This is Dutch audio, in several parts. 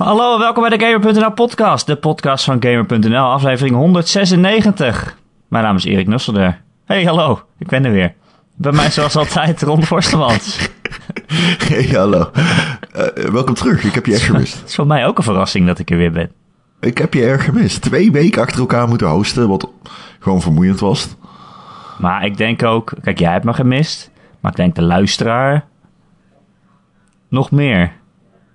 Hallo, welkom bij de Gamer.nl podcast, de podcast van Gamer.nl, aflevering 196. Mijn naam is Erik Nusselder. Hey, hallo, ik ben er weer. Bij mij zoals altijd Ron Forstemans. Hey, hallo. Uh, welkom terug, ik heb je erg gemist. Het is voor mij ook een verrassing dat ik er weer ben. Ik heb je erg gemist. Twee weken achter elkaar moeten hosten, wat gewoon vermoeiend was. Maar ik denk ook, kijk, jij hebt me gemist, maar ik denk de luisteraar nog meer.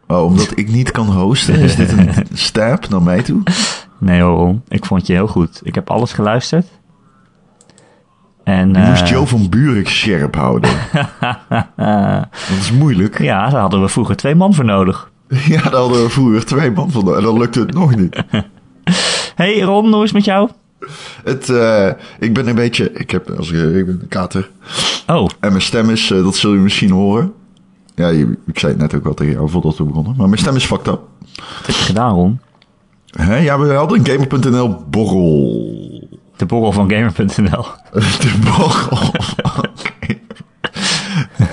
Oh, omdat ik niet kan hosten? Is dit een stap naar mij toe? Nee hoor, ik vond je heel goed. Ik heb alles geluisterd. En, je moest uh, Joe van Buurik scherp houden. dat is moeilijk. Ja, daar hadden we vroeger twee man voor nodig. Ja, daar hadden we vroeger twee man voor nodig. En dan lukte het nog niet. hey Ron, hoe is het met jou? Het, uh, ik ben een beetje... Ik, heb, als ik, ik ben een kater. Oh. En mijn stem is... Uh, dat zul je misschien horen. Ja, ik zei het net ook al tegen jou voordat we begonnen. Maar mijn stem is fucked up. Wat heb je gedaan, Ron? Hè? Ja, we hadden een Gamer.nl borrel. De borrel van Gamer.nl. De borrel.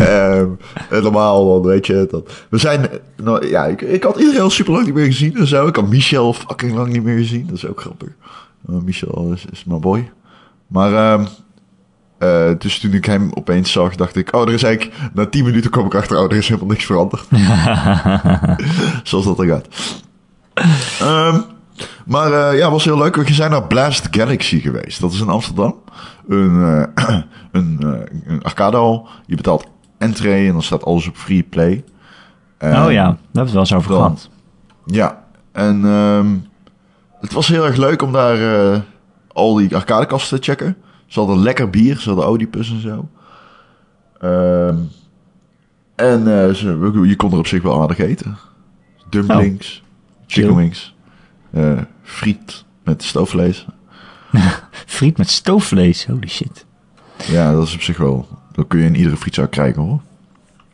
um, normaal, dan weet je dat. We zijn, nou, ja, ik, ik had iedereen al super lang niet meer gezien en zo. Ik had Michel fucking lang niet meer gezien. Dat is ook grappig. Uh, Michel is, is mijn boy. Maar, um, uh, dus toen ik hem opeens zag, dacht ik, oh, er is eigenlijk, na 10 minuten kwam ik achter, oh, er is helemaal niks veranderd. Zoals dat er gaat. Um, maar uh, ja, was heel leuk. We zijn naar Blast Galaxy geweest. Dat is in Amsterdam. Een, uh, een, een arcadehal. Je betaalt entree en dan staat alles op free play. En oh ja, daar hebben we het wel eens over gehad. Ja, en um, het was heel erg leuk om daar al die arcadekasten te checken. Ze hadden lekker bier, ze hadden Oedipus en zo. Um, en ze, je kon er op zich wel aardig eten. Dumplings, oh. chicken wings. Uh, friet met stoofvlees. friet met stoofvlees, holy shit. Ja, dat is op zich wel. Dat kun je in iedere frietzaak krijgen hoor.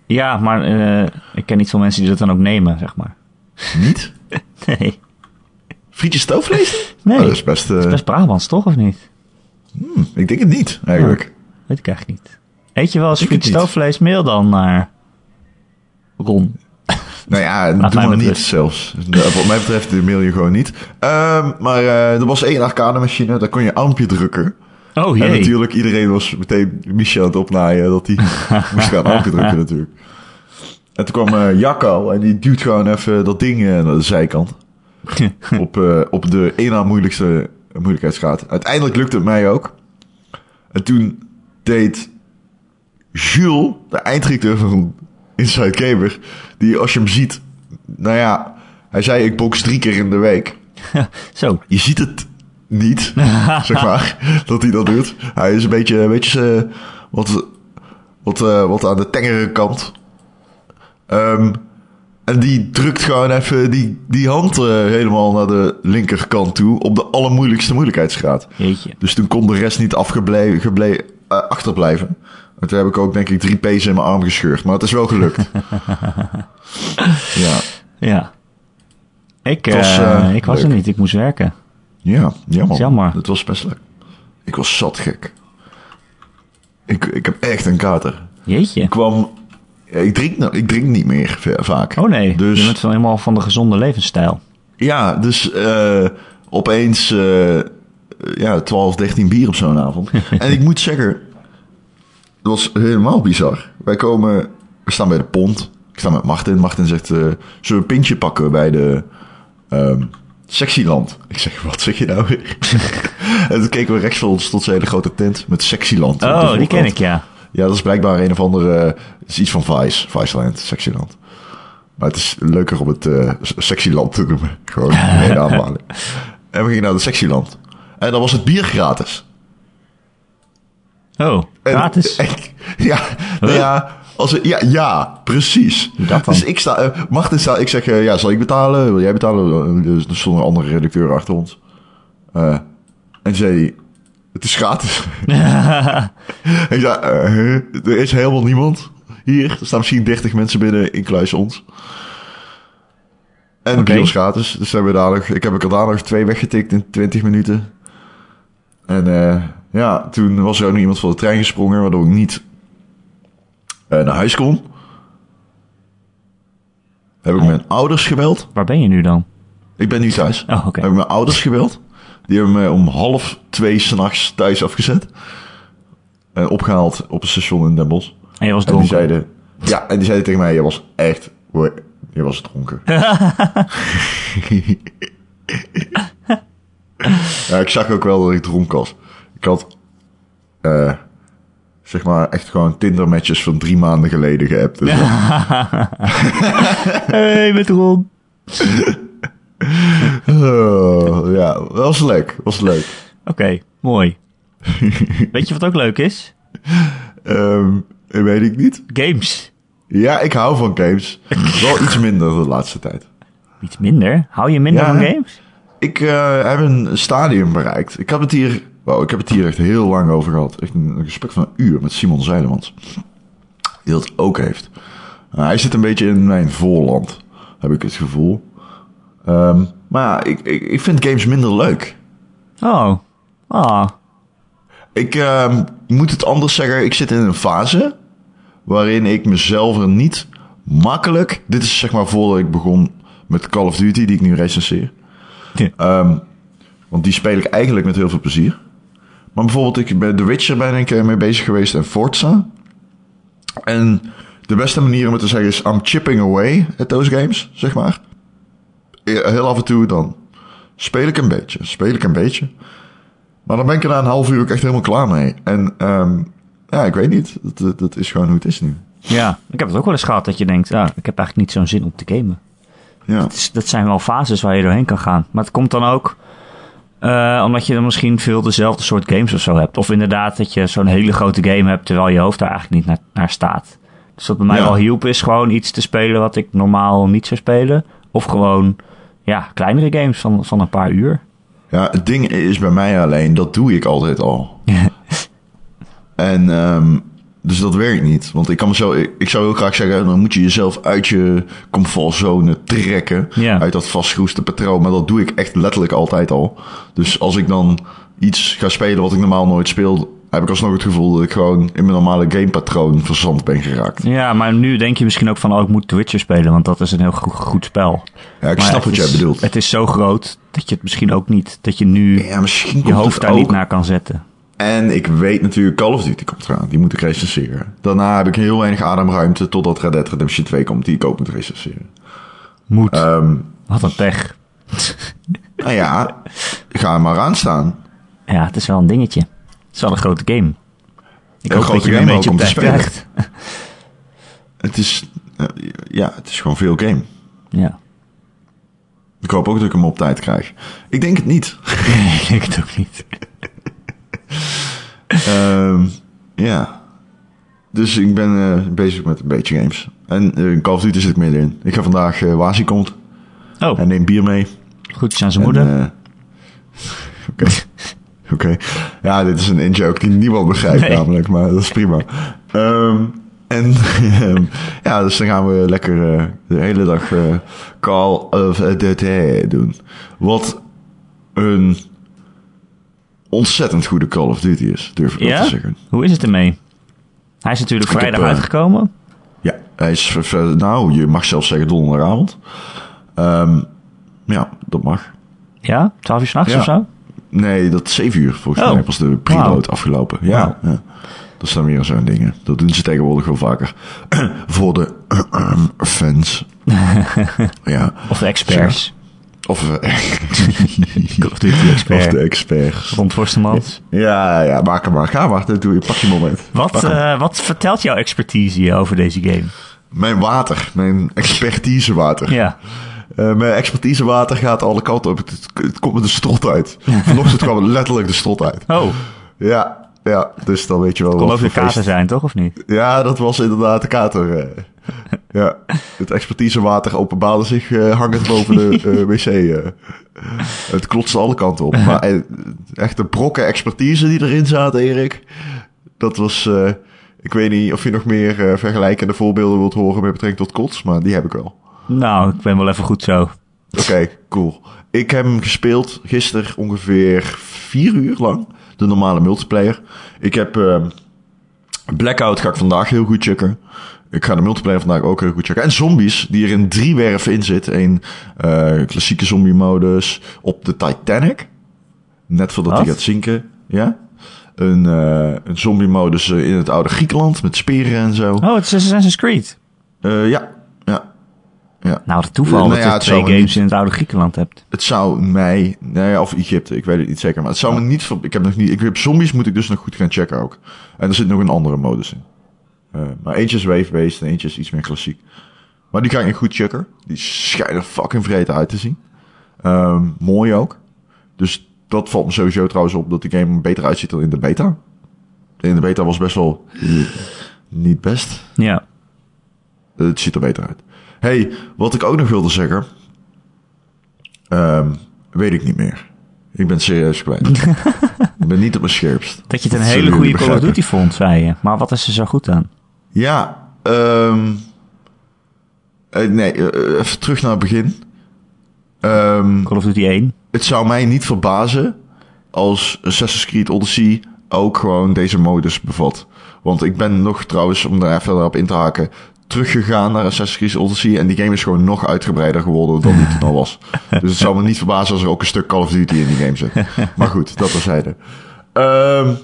Ja, maar uh, ik ken niet veel mensen die dat dan ook nemen, zeg maar. Niet? nee. Frietje stoofvlees? Nee. Oh, dat is best, uh... dat is best Brabants, toch, of niet? Hmm, ik denk het niet, eigenlijk. Oh, weet ik eigenlijk niet. Eet je wel eens stoofvlees? Mail dan naar Ron. Nou ja, Laat doe maar niet zelfs. Wat mij betreft mail je gewoon niet. Um, maar uh, er was één arcade machine, daar kon je armpje drukken. Oh jee. En natuurlijk, iedereen was meteen Michel aan het opnaaien dat hij moest gaan armpje drukken natuurlijk. En toen kwam uh, Jacco en die duwt gewoon even dat ding uh, naar de zijkant. op, op de één na moeilijkste moeilijkheidsgraad. Uiteindelijk lukte het mij ook. En toen deed Jules, de eindredacteur van Inside Gamer, die als je hem ziet, nou ja, hij zei ik box drie keer in de week. Zo. Je ziet het niet, zeg maar, dat hij dat doet. Hij is een beetje, een beetje uh, wat, wat, uh, wat aan de tengere kant. Um, en die drukt gewoon even die, die hand uh, helemaal naar de linkerkant toe op de allermoeilijkste moeilijkheidsgraad. Jeetje. Dus toen kon de rest niet afgebleven, gebleven, uh, achterblijven. En toen heb ik ook denk ik drie pees in mijn arm gescheurd. Maar het is wel gelukt. ja. Ja. Ik, het was, uh, ik was er niet. Ik moest werken. Ja, jammer. jammer. Het was best leuk. Ik was zat gek. Ik, ik heb echt een kater. Jeetje. Ik kwam... Ik drink, ik drink niet meer vaak. Oh nee, dus, je bent van helemaal van de gezonde levensstijl. Ja, dus uh, opeens uh, ja, 12, 13 bier op zo'n avond. en ik moet zeggen, dat was helemaal bizar. Wij komen, we staan bij de pont. Ik sta met Martin. Martin zegt, uh, zullen we een pintje pakken bij de um, Sexyland? Ik zeg, wat zeg je nou weer? en toen keken we rechts van ons tot zijn hele grote tent met Sexyland. Oh, die ken ik, ja. Ja, dat is blijkbaar een of andere, is iets van Vice, Viceland, Sexyland. Maar het is leuker om het uh, Sexyland te noemen. Gewoon hele aanmaling. En we gingen naar de Sexyland. En dan was het bier gratis. Oh, gratis? En, en, ja, huh? ja, als we, ja, ja, precies. Dus ik sta, uh, Martin staat, ik zeg, uh, ja, zal ik betalen? Wil jij betalen? Dus er stond een andere redacteur achter ons. Uh, en zei het is gratis. ik zei, er is helemaal niemand hier. Er staan misschien 30 mensen binnen, inclusief ons. En okay. bier is gratis. Dus hebben we daar nog, ik heb er daar nog twee weggetikt in 20 minuten. En uh, ja, toen was er ook nog iemand van de trein gesprongen, waardoor ik niet uh, naar huis kon. Heb ik mijn ouders gebeld. Waar ben je nu dan? Ik ben nu thuis. Oh. Heb ik mijn ouders gebeld. Die hebben me om half twee s'nachts thuis afgezet. En opgehaald op een station in Den Bosch. En je was En die dronken. zeiden... Ja, en die zeiden tegen mij, je was echt... Je was dronken. ja, ik zag ook wel dat ik dronken was. Ik had... eh, zeg maar echt gewoon Tinder-matches van drie maanden geleden geappt. Dus hey, met Ron. Oh, ja, was leuk. Was leuk. Oké, mooi. Weet je wat ook leuk is? Ehm, weet ik niet. Games. Ja, ik hou van games. Wel iets minder de laatste tijd. Iets minder? Hou je minder Ja. van games? Ik eh, heb een stadium bereikt. Ik heb het hier, wow, ik heb het hier echt heel lang over gehad. Echt een, een gesprek van een uur met Simon Zeilemans. Die dat ook heeft. Nou, hij zit een beetje in mijn voorland, heb ik het gevoel. Ehm, maar ja, ik, ik, ik vind games minder leuk. Oh. Ah. Ik ehm, moet het anders zeggen. Ik zit in een fase waarin ik mezelf er niet makkelijk. Dit is zeg maar voordat ik begon met Call of Duty, die ik nu recenseer. Ja. Ehm, want die speel ik eigenlijk met heel veel plezier. Maar bijvoorbeeld, ik ben The Witcher ben ik eh, mee bezig geweest en Forza. En de beste manier om het te zeggen is: I'm chipping away at those games, zeg maar. Ja, Heel af en toe dan speel ik een beetje, speel ik een beetje. Maar dan ben ik er na een half uur ook echt helemaal klaar mee. En ehm, ja, ik weet niet. Dat, dat, is gewoon hoe het is nu. Ja, ik heb het ook wel eens gehad dat je denkt, ah, ik heb eigenlijk niet zo'n zin om te gamen. Ja, is- dat zijn wel fases waar je doorheen kan gaan. Maar het komt dan ook eh, omdat je dan misschien veel dezelfde soort games of zo hebt. Of inderdaad dat je zo'n hele grote game hebt terwijl je hoofd daar eigenlijk niet naar, naar staat. Dus wat bij mij Ja. wel hielp is gewoon iets te spelen wat ik normaal niet zou spelen. Of gewoon ja, kleinere games van, van een paar uur. ja, het ding is bij mij alleen, dat doe ik altijd al. En ehm, dus dat werkt niet. Want ik kan mezelf, ik, ik zou heel graag zeggen, dan moet je jezelf uit je comfortzone trekken. Ja. Uit dat vastgeroeste patroon. Maar dat doe ik echt letterlijk altijd al. Dus als ik dan iets ga spelen wat ik normaal nooit speel, heb ik alsnog het gevoel dat ik gewoon in mijn normale gamepatroon verzand ben geraakt. Ja, maar nu denk je misschien ook van, oh, ik moet The Witcher spelen, want dat is een heel goed, goed spel. Ja, ik Maar snap wat jij bedoelt. Het is zo groot dat je het misschien ook niet, dat je nu Ja, misschien je hoofd daar ook. niet naar kan zetten. En ik weet natuurlijk, Call of Duty komt eraan. Die moet ik recenseren. Daarna heb ik heel weinig ademruimte totdat Red Dead Redemption 2 komt, die ik ook moet recenseren. Moet. Ehm Wat een pech. nou ja, ga er maar aan staan. Ja, het is wel een dingetje. Is wel een grote game. Ik Een hoop grote dat je game een beetje op tijd krijgt. Het is, eh, ja, het is gewoon veel game. Ja. Ik hoop ook dat ik hem op tijd krijg. Ik denk het niet. ik denk het ook niet. Ehm, ja. Dus ik ben eh, bezig met een beetje games. En in Call of Duty zit ik middenin. Ik ga vandaag uh, Wazi komt. Oh, en neem bier mee. groetjes aan zijn moeder. Eh, Oké. Ja, dit is een in-joke die niemand begrijpt Nee. namelijk, maar dat is prima. Ehm, en ehm, ja, dus dan gaan we lekker eh, de hele dag eh, Call of Duty doen. Wat een ontzettend goede Call of Duty is, durf ik ja? te zeggen. Hoe is het ermee? Hij is natuurlijk Ik heb, vrijdag eh, uitgekomen. Ja, hij is, nou, je mag zelfs zeggen donderdagavond. Ehm, ja, dat mag. Ja? 12 uur s'nachts Ja. of zo? Nee, dat is 7 uur volgens Oh. mij was de preload Wauw. afgelopen. Ja, ja. Dat zijn weer zo'n dingen. Dat doen ze tegenwoordig wel vaker. Voor de fans. ja. Of de experts. Of, eh, of of expert. de experts. Rond Forstemans. Ja, ja, maak hem maar. Ga maar. Dat doe je. Pak je moment. Wat, eh, wat vertelt jouw expertise hier over deze game? Mijn water. Mijn expertisewater. Ja. Eh, mijn expertisewater gaat alle kanten op. Het, het komt met de strot uit. Vanochtend kwam het letterlijk de strot uit. Oh, Ja, ja. Dus dan weet je wel kon wat ook de kater zijn, toch? Of niet? Ja, dat was inderdaad de kater. eh. ja, het expertisewater openbaarde zich eh, hangend boven de eh, wc. Het klotste alle kanten op. Maar echt de brokken expertise die erin zaten, Erik. Dat was... ik weet niet of je nog meer vergelijkende voorbeelden wilt horen met betrekking tot kots, maar die heb ik wel. Nou, ik ben wel even goed zo. Oké, cool. Ik heb hem gespeeld gisteren ongeveer vier uur lang. De normale multiplayer. Ik heb ehm, Blackout ga ik vandaag heel goed checken. Ik ga de multiplayer vandaag ook heel goed checken. En zombies, die er in drie werven in zit. Een uh, klassieke zombie modus op de Titanic. Net voordat hij gaat zinken. Ja. Een, uh, een zombie modus in het oude Griekenland met speren en zo. Oh, het is Assassin's Creed. Ja. Ja. Nou, het toeval Nou dat ja, je twee games in het oude Griekenland hebt. Het zou mij, nou ja, of Egypte, ik weet het niet zeker. Maar het zou me niet, ik heb nog niet, ik heb zombies moet ik dus nog goed gaan checken ook. En er zit nog een andere modus in. Eh, maar eentje is wave-based en eentje is iets meer klassiek. Maar die ga ik goed checken. Die schijnen fucking vreten uit te zien. Ehm, mooi ook. Dus dat valt me sowieso trouwens op dat de game er beter uitziet dan in de beta. In de beta was best wel niet best. Ja. Het ziet er beter uit. Hey, wat ik ook nog wilde zeggen. ehm, weet ik niet meer. Ik ben serieus kwijt. ik ben niet op mijn scherpst. Dat je het een Dat hele goede Call of. Duty vond, zei je. Maar wat is er zo goed aan? Ja, ehm eh, nee, eh, even terug naar het begin. Ehm, Call of Duty 1? het zou mij niet verbazen als Assassin's Creed Odyssey ook gewoon deze modus bevat. Want ik ben nog trouwens, om daar even verder op in te haken, teruggegaan naar Assassin's Creed Odyssey. En die game is gewoon nog uitgebreider geworden dan die toen al was. Dus het zou me niet verbazen als er ook een stuk Call of Duty in die game zit. Maar goed, dat terzijde. Ehm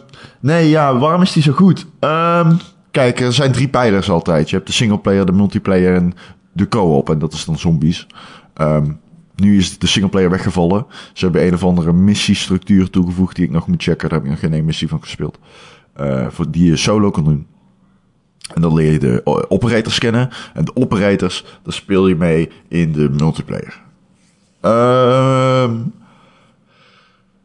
nee, ja, waarom is die zo goed? Ehm kijk, er zijn drie pijlers altijd. Je hebt de singleplayer, de multiplayer en de co-op. En dat is dan zombies. Ehm nu is de singleplayer weggevallen. Ze hebben een of andere missiestructuur toegevoegd die ik nog moet checken. Daar heb ik nog geen één missie van gespeeld. Eh, voor die je solo kan doen. En dan leer je de o- operators kennen. En de operators, daar speel je mee in de multiplayer. Ehm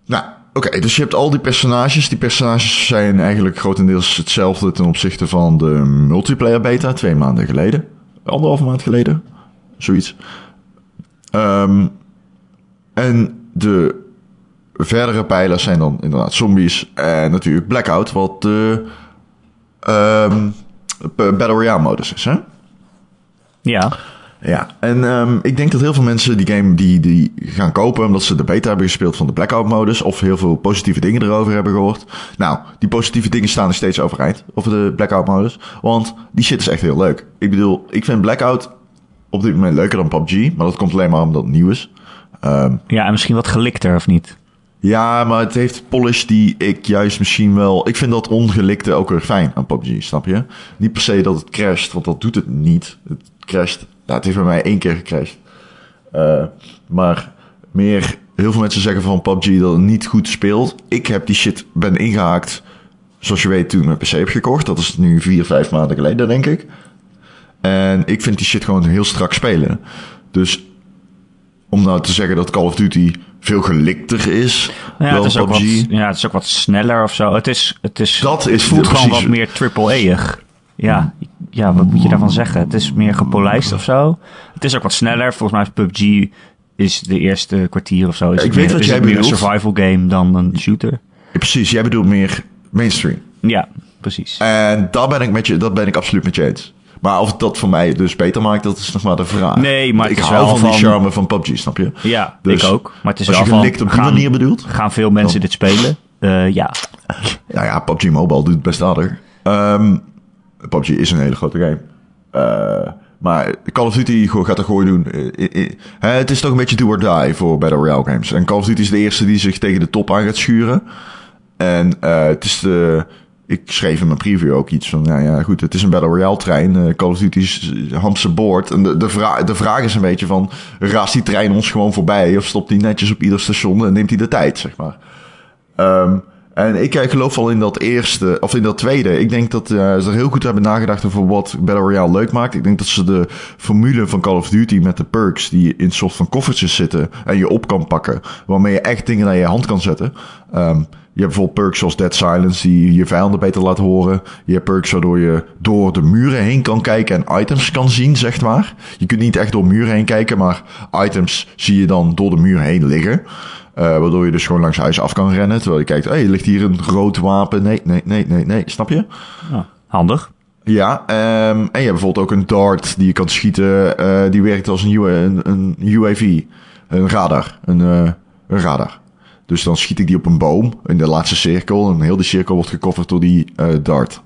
nou, oké, dus je hebt al die personages. Die personages zijn eigenlijk grotendeels hetzelfde ten opzichte van de multiplayer beta twee maanden geleden. Anderhalve maand geleden. Zoiets. Ehm en de verdere pijlers zijn dan inderdaad zombies en natuurlijk Blackout, wat de ehm, p- Battle Royale modus is, hè? Ja. Ja, en ehm, ik denk dat heel veel mensen die game die, die gaan kopen omdat ze de beta hebben gespeeld van de Blackout-modus of heel veel positieve dingen erover hebben gehoord. Nou, die positieve dingen staan nog steeds overeind over de Blackout-modus, want die shit is echt heel leuk. Ik bedoel, ik vind Blackout op dit moment leuker dan PUBG, maar dat komt alleen maar omdat het nieuw is. Ehm, Ja, en misschien wat gelikter, of niet? Ja, maar het heeft polish die ik juist misschien wel... Ik vind dat ongelikte ook weer fijn aan PUBG, snap je? Niet per se dat het crasht, want dat doet het niet. Het crasht... Nou, het heeft bij mij één keer gecrashed. Eh, maar meer... Heel veel mensen zeggen van PUBG dat het niet goed speelt. Ik heb die shit ben ingehaakt, zoals je weet, toen ik mijn PC heb gekocht. Dat is nu vier, vijf maanden geleden, denk ik. En ik vind die shit gewoon heel strak spelen. Dus om nou te zeggen dat Call of Duty veel gelikter is Ja, dan het is, ook PUBG. wat, ja, het is ook wat sneller of zo. Het, is, het, is, Dat is voelt gewoon wat meer triple-E'ig. Ja, ja, wat moet je daarvan zeggen? Het is meer gepolijst of zo. Het is ook wat sneller. Volgens mij is PUBG is de eerste kwartier of zo. Is Ik weet meer, wat is jij het meer een bedoelt. survival game dan een shooter. Ja, precies, jij bedoelt meer mainstream. Ja, precies. En daar ben ik met je, dat ben ik absoluut met je eens. Maar of dat voor mij dus beter maakt, dat is nog maar de vraag. Nee, maar ik hou van die charme van PUBG, snap je? ja, dus ik ook. Maar het is Als wel je gelikt op die gaan, manier bedoelt? gaan veel mensen dit spelen? Eh, ja. Nou ja, PUBG Mobile doet het best aardig. Ehm PUBG is een hele grote game. Eh, maar Call of Duty gaat er gewoon doen. Eh, het is toch een beetje do or die voor Battle Royale games. En Call of Duty is de eerste die zich tegen de top aan gaat schuren. En eh, het is de... Ik schreef in mijn preview ook iets van, nou ja, goed, het is een Battle Royale trein. Eh, Call of Duty is Hamse boord. En de, de, vra de vraag is een beetje van, raast die trein ons gewoon voorbij? Of stopt die netjes op ieder station en neemt hij de tijd, zeg maar. Ehm, en ik eh, geloof wel in dat eerste, of in dat tweede. Ik denk dat eh, ze er heel goed hebben nagedacht over wat Battle Royale leuk maakt. Ik denk dat ze de formule van Call of Duty met de perks die in soort van koffertjes zitten en je op kan pakken, waarmee je echt dingen naar je hand kan zetten. Ehm, je hebt bijvoorbeeld perks zoals Dead Silence die je vijanden beter laat horen. Je hebt perks waardoor je door de muren heen kan kijken en items kan zien, zeg maar. Je kunt niet echt door muren heen kijken, maar items zie je dan door de muur heen liggen. Eh, waardoor je dus gewoon langs huis af kan rennen. Terwijl je kijkt, hé, hey, ligt hier een rood wapen? Nee, nee, nee, nee, nee. Snap je? Ah, handig. Ja, ehm, en je hebt bijvoorbeeld ook een dart die je kan schieten. eh, die werkt als een, een, een UAV. Een radar. Een, eh, een radar. Dus dan schiet ik die op een boom in de laatste cirkel. En heel die cirkel wordt gecoverd door die eh, dart.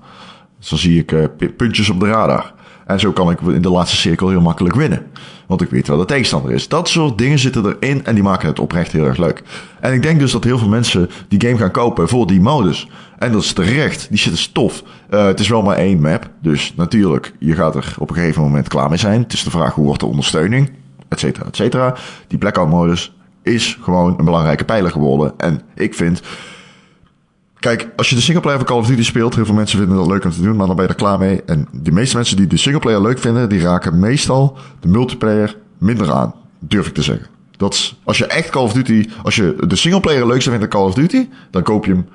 Dus dan zie ik eh, pu- puntjes op de radar. En zo kan ik in de laatste cirkel heel makkelijk winnen. Want ik weet wel de tegenstander is. Dat soort dingen zitten erin en die maken het oprecht heel erg leuk. En ik denk dus dat heel veel mensen die game gaan kopen voor die modus. En dat is terecht. Die shit is tof. Eh, het is wel maar één map. Dus natuurlijk, je gaat er op een gegeven moment klaar mee zijn. Het is de vraag hoe wordt de ondersteuning, et cetera, et cetera. Die blackout modus is gewoon een belangrijke pijler geworden. En ik vind Kijk, als je de singleplayer van Call of Duty speelt, heel veel mensen vinden dat leuk om te doen, maar dan ben je er klaar mee. En de meeste mensen die de singleplayer leuk vinden, die raken meestal de multiplayer minder aan. Durf ik te zeggen. Dat is, als je echt Call of Duty, als je de singleplayer leuk vindt in Call of Duty, dan koop je hem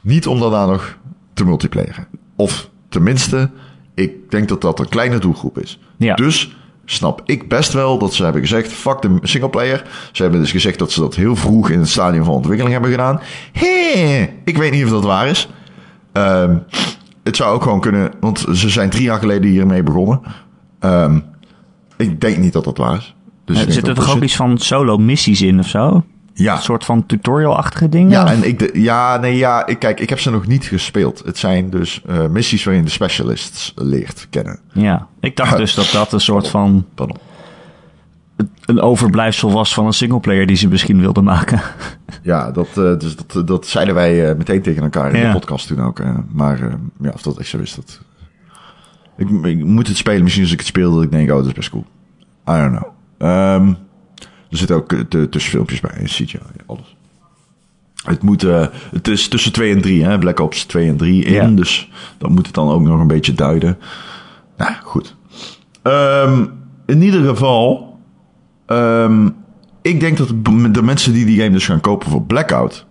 niet om daarna nog te multiplayeren. Of tenminste, ik denk dat dat een kleine doelgroep is. Ja. Dus snap ik best wel dat ze hebben gezegd, fuck de singleplayer. Ze hebben dus gezegd dat ze dat heel vroeg in het stadium van ontwikkeling hebben gedaan. Hé, ik weet niet of dat waar is. Ehm, het zou ook gewoon kunnen, want ze zijn drie jaar geleden hiermee begonnen. Ehm, ik denk niet dat dat waar is. Dus ik Er toch ook iets van solo missies in of zo? Ja, Een soort van tutorial-achtige dingen? ja, en ik, de, ja, nee, ja, ik, kijk, ik heb ze nog niet gespeeld. Het zijn dus eh, missies waarin de specialists leert kennen. Ja, ik dacht dus dat dat een soort van Pardon. een overblijfsel was van een singleplayer die ze misschien wilden maken. Ja, dat, eh, dus dat, dat zeiden wij eh, meteen tegen elkaar in Ja. de podcast toen ook. maar ja, of dat echt zo is, dat... Ik, ik moet het spelen. Misschien als ik het speel, dat ik denk, oh, dat is best cool. I don't know. Ehm, er zitten ook eh, tussenfilmpjes bij, CGI, alles. Het, moet, eh, het is tussen 2 en 3, hè? Black Ops 2 en 3 in. Ja. Dus dan moet het dan ook nog een beetje duiden. Nou, goed. Ehm, in ieder geval... ehm, ik denk dat de de mensen die die game dus gaan kopen voor Blackout...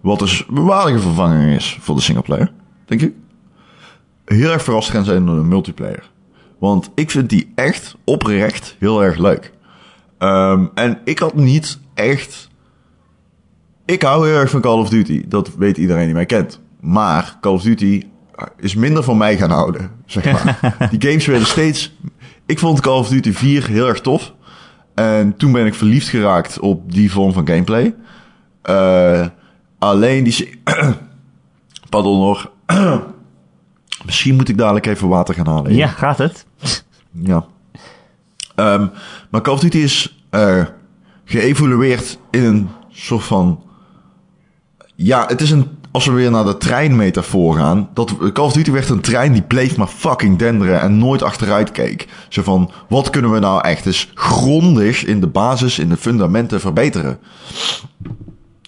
wat dus een waardige vervanging is voor de singleplayer, denk ik... heel erg verrast gaan zijn door de multiplayer. Want ik vind die echt oprecht heel erg leuk. Ehm, en ik had niet echt... Ik hou heel erg van Call of Duty. Dat weet iedereen die mij kent. Maar Call of Duty is minder van mij gaan houden, zeg maar. die games werden steeds... Ik vond Call of Duty 4 heel erg tof. En toen ben ik verliefd geraakt op die vorm van gameplay. Eh, alleen die... Pardon hoor. Misschien moet ik dadelijk even water gaan halen. Ja, gaat het? Ja. Ehm, maar Call of Duty is eh, geëvolueerd in een soort van... Ja, het is een... Als we weer naar de treinmetafoor gaan... Dat, Call of Duty werd een trein die bleef maar fucking denderen... en nooit achteruit keek. Zo van, wat kunnen we nou echt eens grondig... in de basis, in de fundamenten verbeteren?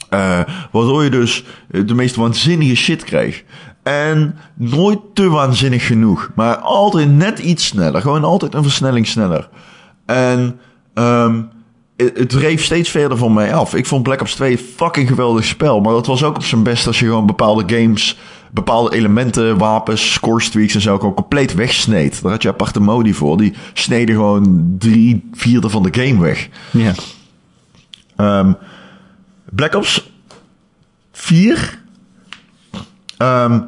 Eh, waardoor je dus eh, de meest waanzinnige shit kreeg. En nooit te waanzinnig genoeg. Maar altijd net iets sneller. Gewoon altijd een versnelling sneller. En ehm, het, dreef steeds verder van mij af. Ik vond Black Ops 2 een fucking geweldig spel. Maar dat was ook op zijn best als je gewoon bepaalde games... bepaalde elementen, wapens, score streaks en zo... gewoon compleet wegsneed. Daar had je aparte modi voor. Die sneden gewoon drie vierde van de game weg. Ja. Ehm, Black Ops 4 ehm,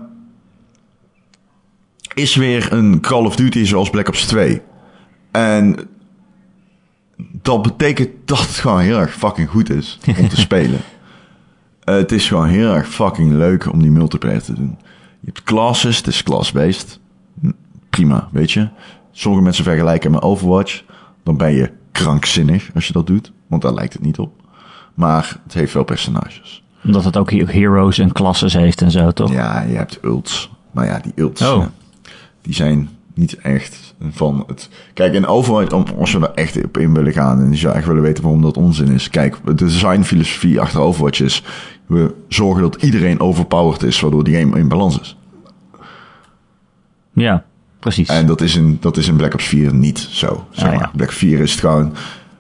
is weer een Call of Duty zoals Black Ops 2. En dat betekent dat het gewoon heel erg fucking goed is om te spelen. Het is gewoon heel erg fucking leuk om die multiplayer te doen. Je hebt classes, het is class-based. Hm, Prima, weet je. Sommige mensen vergelijken met Overwatch. Dan ben je krankzinnig als je dat doet. Want daar lijkt het niet op. Maar het heeft wel personages. Omdat het ook he- heroes en klasses heeft en zo, toch? Ja, je hebt ults. Maar ja, die ults, Oh. ja, die zijn niet echt van het... Kijk, in Overwatch, om- als we er echt op in willen gaan... en je zou echt willen weten waarom dat onzin is... Kijk, de designfilosofie achter Overwatch is... we zorgen dat iedereen overpowered is... waardoor die game in balans is. Ja, precies. En dat is in, dat is in Black Ops 4 niet zo. Zeg Ah, maar. ja. Black Ops 4 is het gewoon...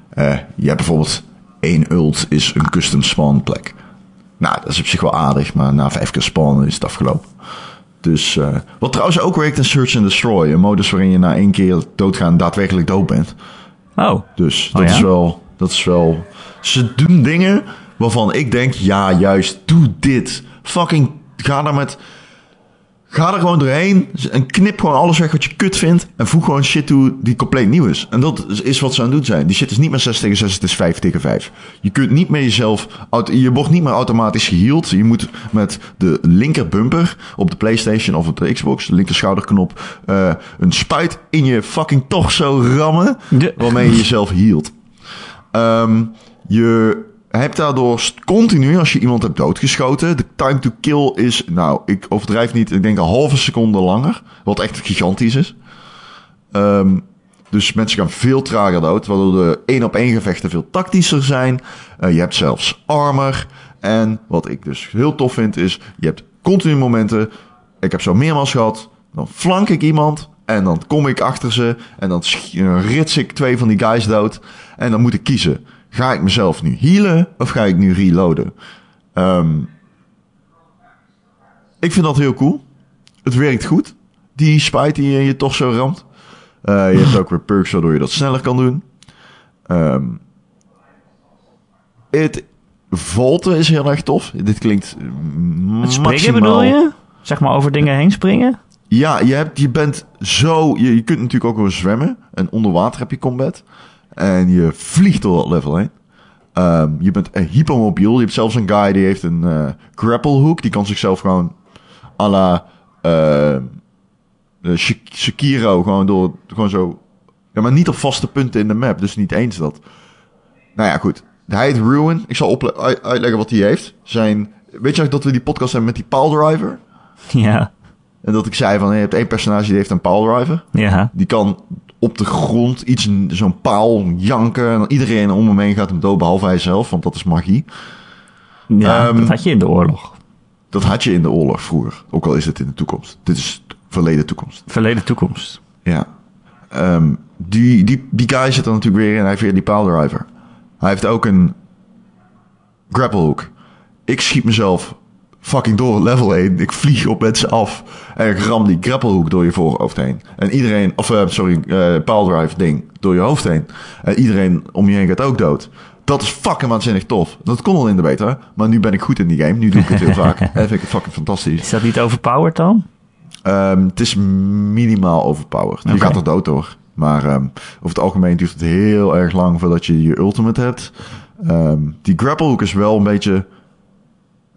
eh, je hebt bijvoorbeeld één ult is een custom spawn plek. Nou, dat is op zich wel aardig, maar na vijf keer spawnen is het afgelopen. Dus, eh, wat trouwens ook werkt in Search and Destroy. Een modus waarin je na één keer doodgaan daadwerkelijk dood bent. oh, Dus dat, Oh ja? is wel, dat is wel... Ze doen dingen waarvan ik denk, ja juist, doe dit. Fucking, ga daar met... Ga er gewoon doorheen en knip gewoon alles weg wat je kut vindt. En voeg gewoon shit toe die compleet nieuw is. En dat is- wat ze aan het doen zijn. Die shit is niet meer 6 tegen 6, het is 5 tegen 5. Je kunt niet meer jezelf... Je wordt niet meer automatisch geheeld. Je moet met de linker bumper op de Playstation of op de Xbox, de linker schouderknop, eh, een spuit in je fucking torso rammen. Waarmee je jezelf hield. Ehm, je hebt daardoor continu, als je iemand hebt doodgeschoten, de time to kill is, nou, ik overdrijf niet, ik denk een halve seconde langer. Wat echt gigantisch is. Ehm, dus mensen gaan veel trager dood, waardoor de één op één gevechten veel tactischer zijn. Eh, je hebt zelfs armor. En wat ik dus heel tof vind is, je hebt continu momenten. Ik heb zo meermaals gehad. Dan flank ik iemand en dan kom ik achter ze en dan eh, rits ik twee van die guys dood. En dan moet ik kiezen. Ga ik mezelf nu healen of ga ik nu reloaden? Ehm, ik vind dat heel cool. Het werkt goed. Die spijt die je toch zo ramt. Eh, je hebt ook weer perks waardoor je dat sneller kan doen. Ehm, het vaulten is heel erg tof. Dit klinkt mm, Het springen maximaal... bedoel je? Zeg maar over dingen heen springen? Ja, je, hebt, je bent zo... Je, je kunt natuurlijk ook wel zwemmen. En onder water heb je combat. En je vliegt door dat level heen. Ehm, je bent eh, hypermobiel. Je hebt zelfs een guy die heeft een eh grapple hook. Die kan zichzelf gewoon à la Shak- Shakiro gewoon door... Gewoon zo... Ja, maar niet op vaste punten in de map. Dus niet eens dat. Nou ja, goed. Hij heet Ruin. Ik zal uitleggen wat hij heeft. Zijn... Weet je dat we die podcast hebben met die Pile Driver? Ja. En dat ik zei van, je hebt één personage die heeft een pile driver. Ja. Die kan op de grond iets, zo'n paal janken. En dan iedereen om hem heen gaat hem dood, behalve hij zelf, want dat is magie. Ja, Ehm, dat had je in de oorlog. Dat had je in de oorlog vroeger. Ook al is het in de toekomst. Dit is verleden toekomst. Verleden toekomst. Ja. Ehm, die, die, die guy zit er natuurlijk weer in. Hij heeft weer die pile driver. Hij heeft ook een grapple hook. Ik schiet mezelf fucking door level heen. Ik vlieg op mensen af. En ik ram die grapple hook door je voorhoofd heen. En iedereen, of eh, sorry, pile drive ding door je hoofd heen. En iedereen om je heen gaat ook dood. Dat is fucking waanzinnig tof. Dat kon al in de beta. Maar nu ben ik goed in die game. Nu doe ik het heel vaak. En vind ik het fucking fantastisch. Is dat niet overpowered dan? Ehm, het is minimaal overpowered. Je Oké. gaat er dood door. Maar ehm, over het algemeen duurt het heel erg lang voordat je je ultimate hebt. Ehm, die grapple hook is wel een beetje...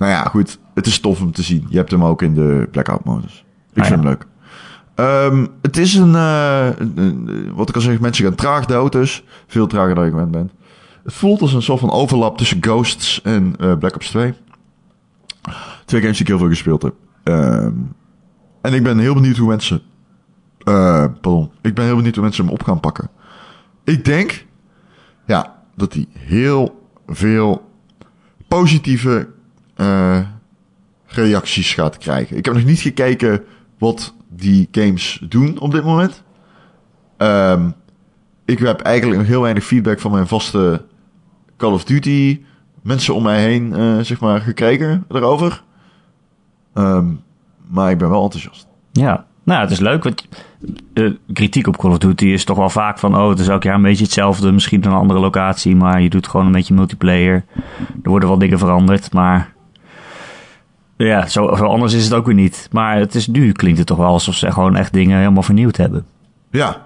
Nou ja, goed. Het is tof om te zien. Je hebt hem ook in de blackout modus. Ik Ah, vind ja. hem leuk. Ehm, het is een, eh, een- een- Wat ik al zeg, mensen gaan traag dood dus. Veel trager dan je gewend bent. Het voelt als een soort van overlap tussen Ghosts en eh, Black Ops 2. Twee games die ik heel veel gespeeld heb. Ehm, en ik ben heel benieuwd hoe mensen... eh, pardon. Ik ben heel benieuwd hoe mensen hem op gaan pakken. Ik denk... Ja, dat hij heel veel positieve eh, reacties gaat krijgen. Ik heb nog niet gekeken wat die games doen op dit moment. Ehm, ik heb eigenlijk nog heel weinig feedback van mijn vaste Call of Duty mensen om mij heen, eh, zeg maar, gekregen erover. Ehm, maar ik ben wel enthousiast. Ja. Nou, het is leuk. Want, eh, kritiek op Call of Duty is toch wel vaak van... oh, het is elk jaar een beetje hetzelfde. Misschien een andere locatie, maar je doet gewoon een beetje multiplayer. Er worden wel dingen veranderd, maar... Ja, zo, anders is het ook weer niet. Maar het is, nu klinkt het toch wel alsof ze gewoon echt dingen helemaal vernieuwd hebben. Ja.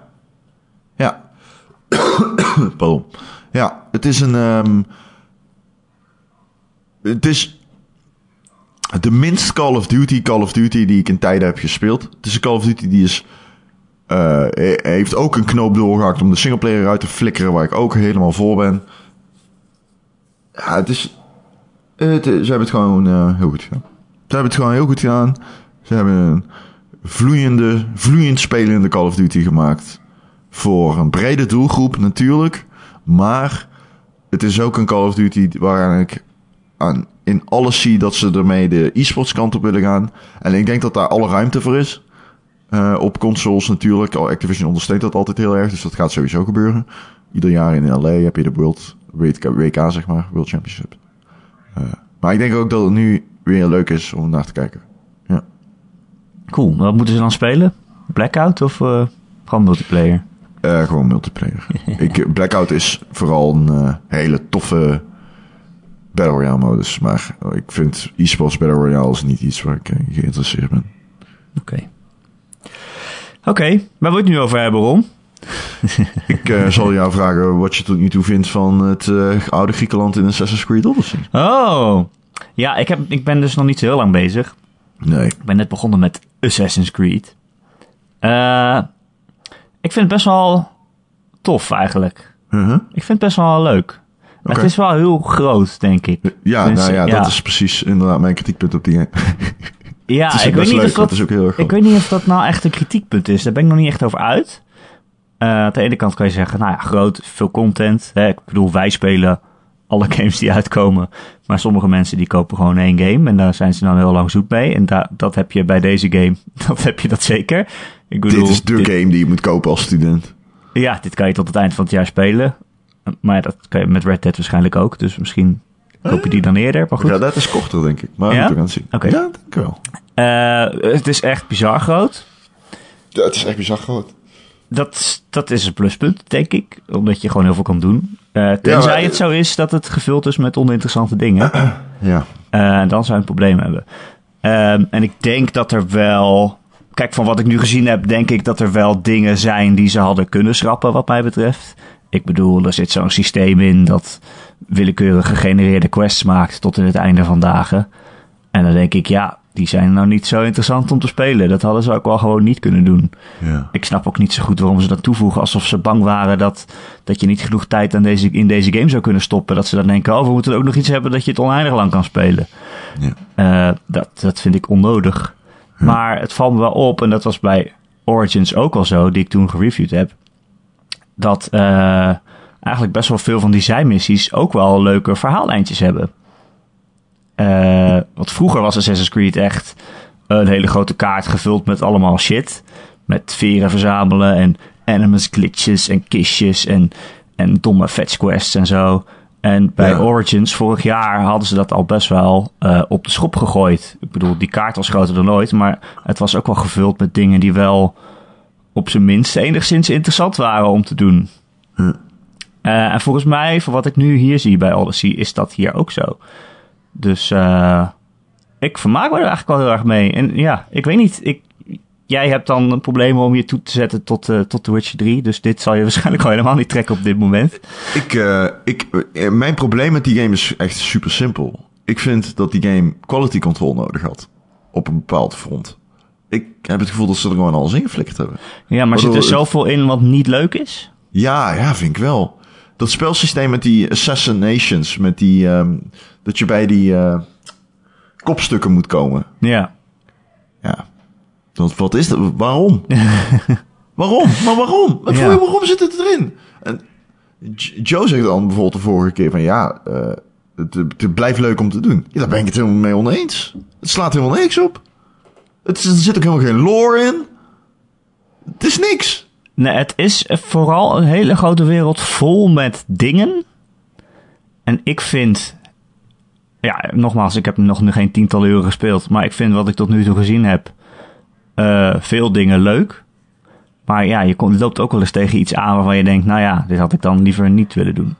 Ja. Pardon. Ja, het is een... ehm, het is de minst Call of Duty Call of Duty die ik in tijden heb gespeeld. Het is een Call of Duty die is... eh, he- heeft ook een knoop doorgehakt om de singleplayer uit te flikkeren... waar ik ook helemaal voor ben. Ja, het is... Ze hebben het gewoon eh, heel goed gedaan. Ze hebben het gewoon heel goed gedaan. Ze hebben een vloeiende, vloeiend spelende Call of Duty gemaakt. Voor een brede doelgroep natuurlijk. Maar het is ook een Call of Duty waar ik aan, in alles zie dat ze ermee de e-sports kant op willen gaan. En ik denk dat daar alle ruimte voor is. Eh, op consoles natuurlijk. Activision ondersteunt dat altijd heel erg. Dus dat gaat sowieso gebeuren. Ieder jaar in LA heb je de World WK, WK zeg maar. World Championship. Eh, maar ik denk ook dat het nu weer leuk is om naar te kijken. Ja. Cool. Wat moeten ze dan spelen? Blackout of eh, gewoon multiplayer? Eh, gewoon multiplayer. ik, Blackout is vooral een eh, hele toffe Battle Royale modus. Maar ik vind esports Battle Royale is niet iets waar ik geïnteresseerd ben. Oké. Oké, waar wil je het nu over hebben, Ron? Ik zal jou vragen wat je tot nu toe vindt van het oude Griekenland in Assassin's Creed Odyssey. Oh, ja, ik, heb, ik ben dus nog niet zo heel lang bezig. Nee. Ik ben net begonnen met Assassin's Creed. Eh, ik vind het best wel tof eigenlijk. Uh-huh. Ik vind het best wel leuk. Maar Oké. Het is wel heel groot, denk ik. Ja, Tenminste, nou ja, ja. dat is precies inderdaad mijn kritiekpunt op die game. Ja, ik weet, niet leuk, of dat, het is ook heel erg ik weet niet of dat nou echt een kritiekpunt is. Daar ben ik nog niet echt over uit. Eh, aan de ene kant kan je zeggen, nou ja, groot, veel content. Hè? Ik bedoel, wij spelen alle games die uitkomen. Maar sommige mensen die kopen gewoon één game. En daar zijn ze dan heel lang zoet mee. En da- dat heb je bij deze game. Dat heb je dat zeker. Ik bedoel, Dit is de dit- game die je moet kopen als student. Ja, dit kan je tot het eind van het jaar spelen. Maar dat kan je met Red Dead waarschijnlijk ook. Dus misschien koop je die dan eerder. Maar goed. Ja, dat is korter, denk ik. Maar Ja? we gaan het zien. Oké. Ja, denk ik wel. Eh, het is echt bizar groot. Ja, het is echt bizar groot. Dat, dat is een pluspunt, denk ik. Omdat je gewoon heel veel kan doen. Eh, tenzij maar- het zo is dat het gevuld is met oninteressante dingen. Ja. Eh, dan zou je een probleem hebben. Ehm, en ik denk dat er wel... Kijk, van wat ik nu gezien heb, denk ik dat er wel dingen zijn die ze hadden kunnen schrappen, wat mij betreft. Ik bedoel, er zit zo'n systeem in dat willekeurig gegenereerde quests maakt tot in het einde van dagen. En dan denk ik, ja, die zijn nou niet zo interessant om te spelen. Dat hadden ze ook wel gewoon niet kunnen doen. ja. Ik snap ook niet zo goed waarom ze dat toevoegen. Alsof ze bang waren dat, dat je niet genoeg tijd aan deze, in deze game zou kunnen stoppen. Dat ze dan denken, oh, we moeten ook nog iets hebben dat je het oneindig lang kan spelen. Ja. Eh, dat, dat vind ik onnodig. Maar het valt me wel op, en dat was bij Origins ook al zo, die ik toen gereviewd heb. Dat eh, eigenlijk best wel veel van die zijmissies ook wel leuke verhaallijntjes hebben. Eh, want vroeger was Assassin's Creed echt een hele grote kaart gevuld met allemaal shit. Met veren verzamelen en animus glitches en kistjes en, en domme fetch quests en zo. En bij Ja. Origins vorig jaar hadden ze dat al best wel eh, op de schop gegooid. Ik bedoel, die kaart was groter dan ooit, maar het was ook wel gevuld met dingen die wel op zijn minst enigszins interessant waren om te doen. Hm. Eh, en volgens mij, voor wat ik nu hier zie bij Odyssey, is dat hier ook zo. Dus eh, ik vermaak me er eigenlijk wel heel erg mee. En ja, ik weet niet. Ik, jij hebt dan een probleem om je toe te zetten tot, eh, tot The Witcher 3. Dus dit zal je waarschijnlijk al helemaal niet trekken op dit moment. Ik, eh, ik, mijn probleem met die game is echt super simpel. Ik vind dat die game quality control nodig had. Op een bepaald front. Ik heb het gevoel dat ze er gewoon alles in geflikkerd hebben. Ja, maar zit er het- zoveel in wat niet leuk is? Ja, ja, vind ik wel. Dat spelsysteem met die assassinations, met die, ehm, dat je bij die eh, kopstukken moet komen. Ja. Ja. Want wat is dat? Waarom? waarom? Maar waarom? Wat Ja. voor- waarom zit het erin? En Joe zegt dan bijvoorbeeld de vorige keer van ja, eh, het, het blijft leuk om te doen. Ja, daar ben ik het helemaal mee oneens. Het slaat helemaal niks op. Het, er zit ook helemaal geen lore in. Het is niks. Nee, het is vooral een hele grote wereld vol met dingen. En ik vind. Ja, nogmaals, ik heb nog geen tientallen uren gespeeld. Maar ik vind wat ik tot nu toe gezien heb. eh, veel dingen leuk. Maar ja, je komt, loopt ook wel eens tegen iets aan waarvan je denkt: nou ja, dit had ik dan liever niet willen doen.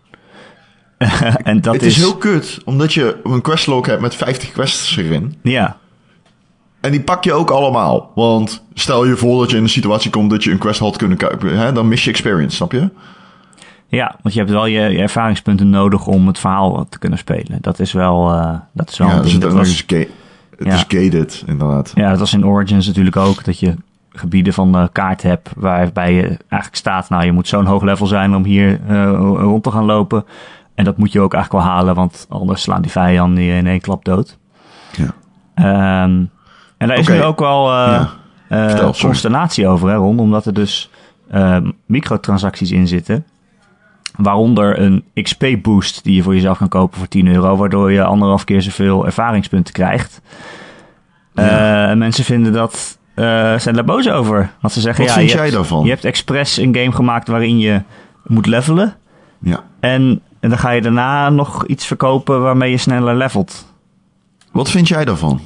en dat het is, heel kut, omdat je een questlog hebt met 50 quests erin. Ja, En die pak je ook allemaal. Want stel je voor dat je in een situatie komt dat je een quest had kunnen kopen. Hè, dan mis je experience, snap je? ja, want je hebt wel je, je ervaringspunten nodig om het verhaal te kunnen spelen. Dat is wel, eh, dat is wel Ja, een dus het, ga- Ja. is gated, inderdaad. Ja, dat was in Origins natuurlijk ook. Dat je gebieden van de kaart hebt waarbij je eigenlijk staat... nou, je moet zo'n hoog level zijn om hier eh, rond te gaan lopen. En dat moet je ook eigenlijk wel halen... want anders slaan die vijanden je in één klap dood. Ja. Ehm, en daar is nu ook wel Ja. consternatie over, hè, Ron. Omdat er dus eh, microtransacties in zitten... Waaronder een XP-boost die je voor jezelf kan kopen voor 10 euro, waardoor je anderhalf keer zoveel ervaringspunten krijgt. Ja. Mensen vinden dat, zijn daar boos over. Want ze zeggen, Wat ja, vind je jij hebt, daarvan? Je hebt expres een game gemaakt waarin je moet levelen. Ja. En, en dan ga je daarna nog iets verkopen waarmee je sneller levelt. Wat vind jij daarvan?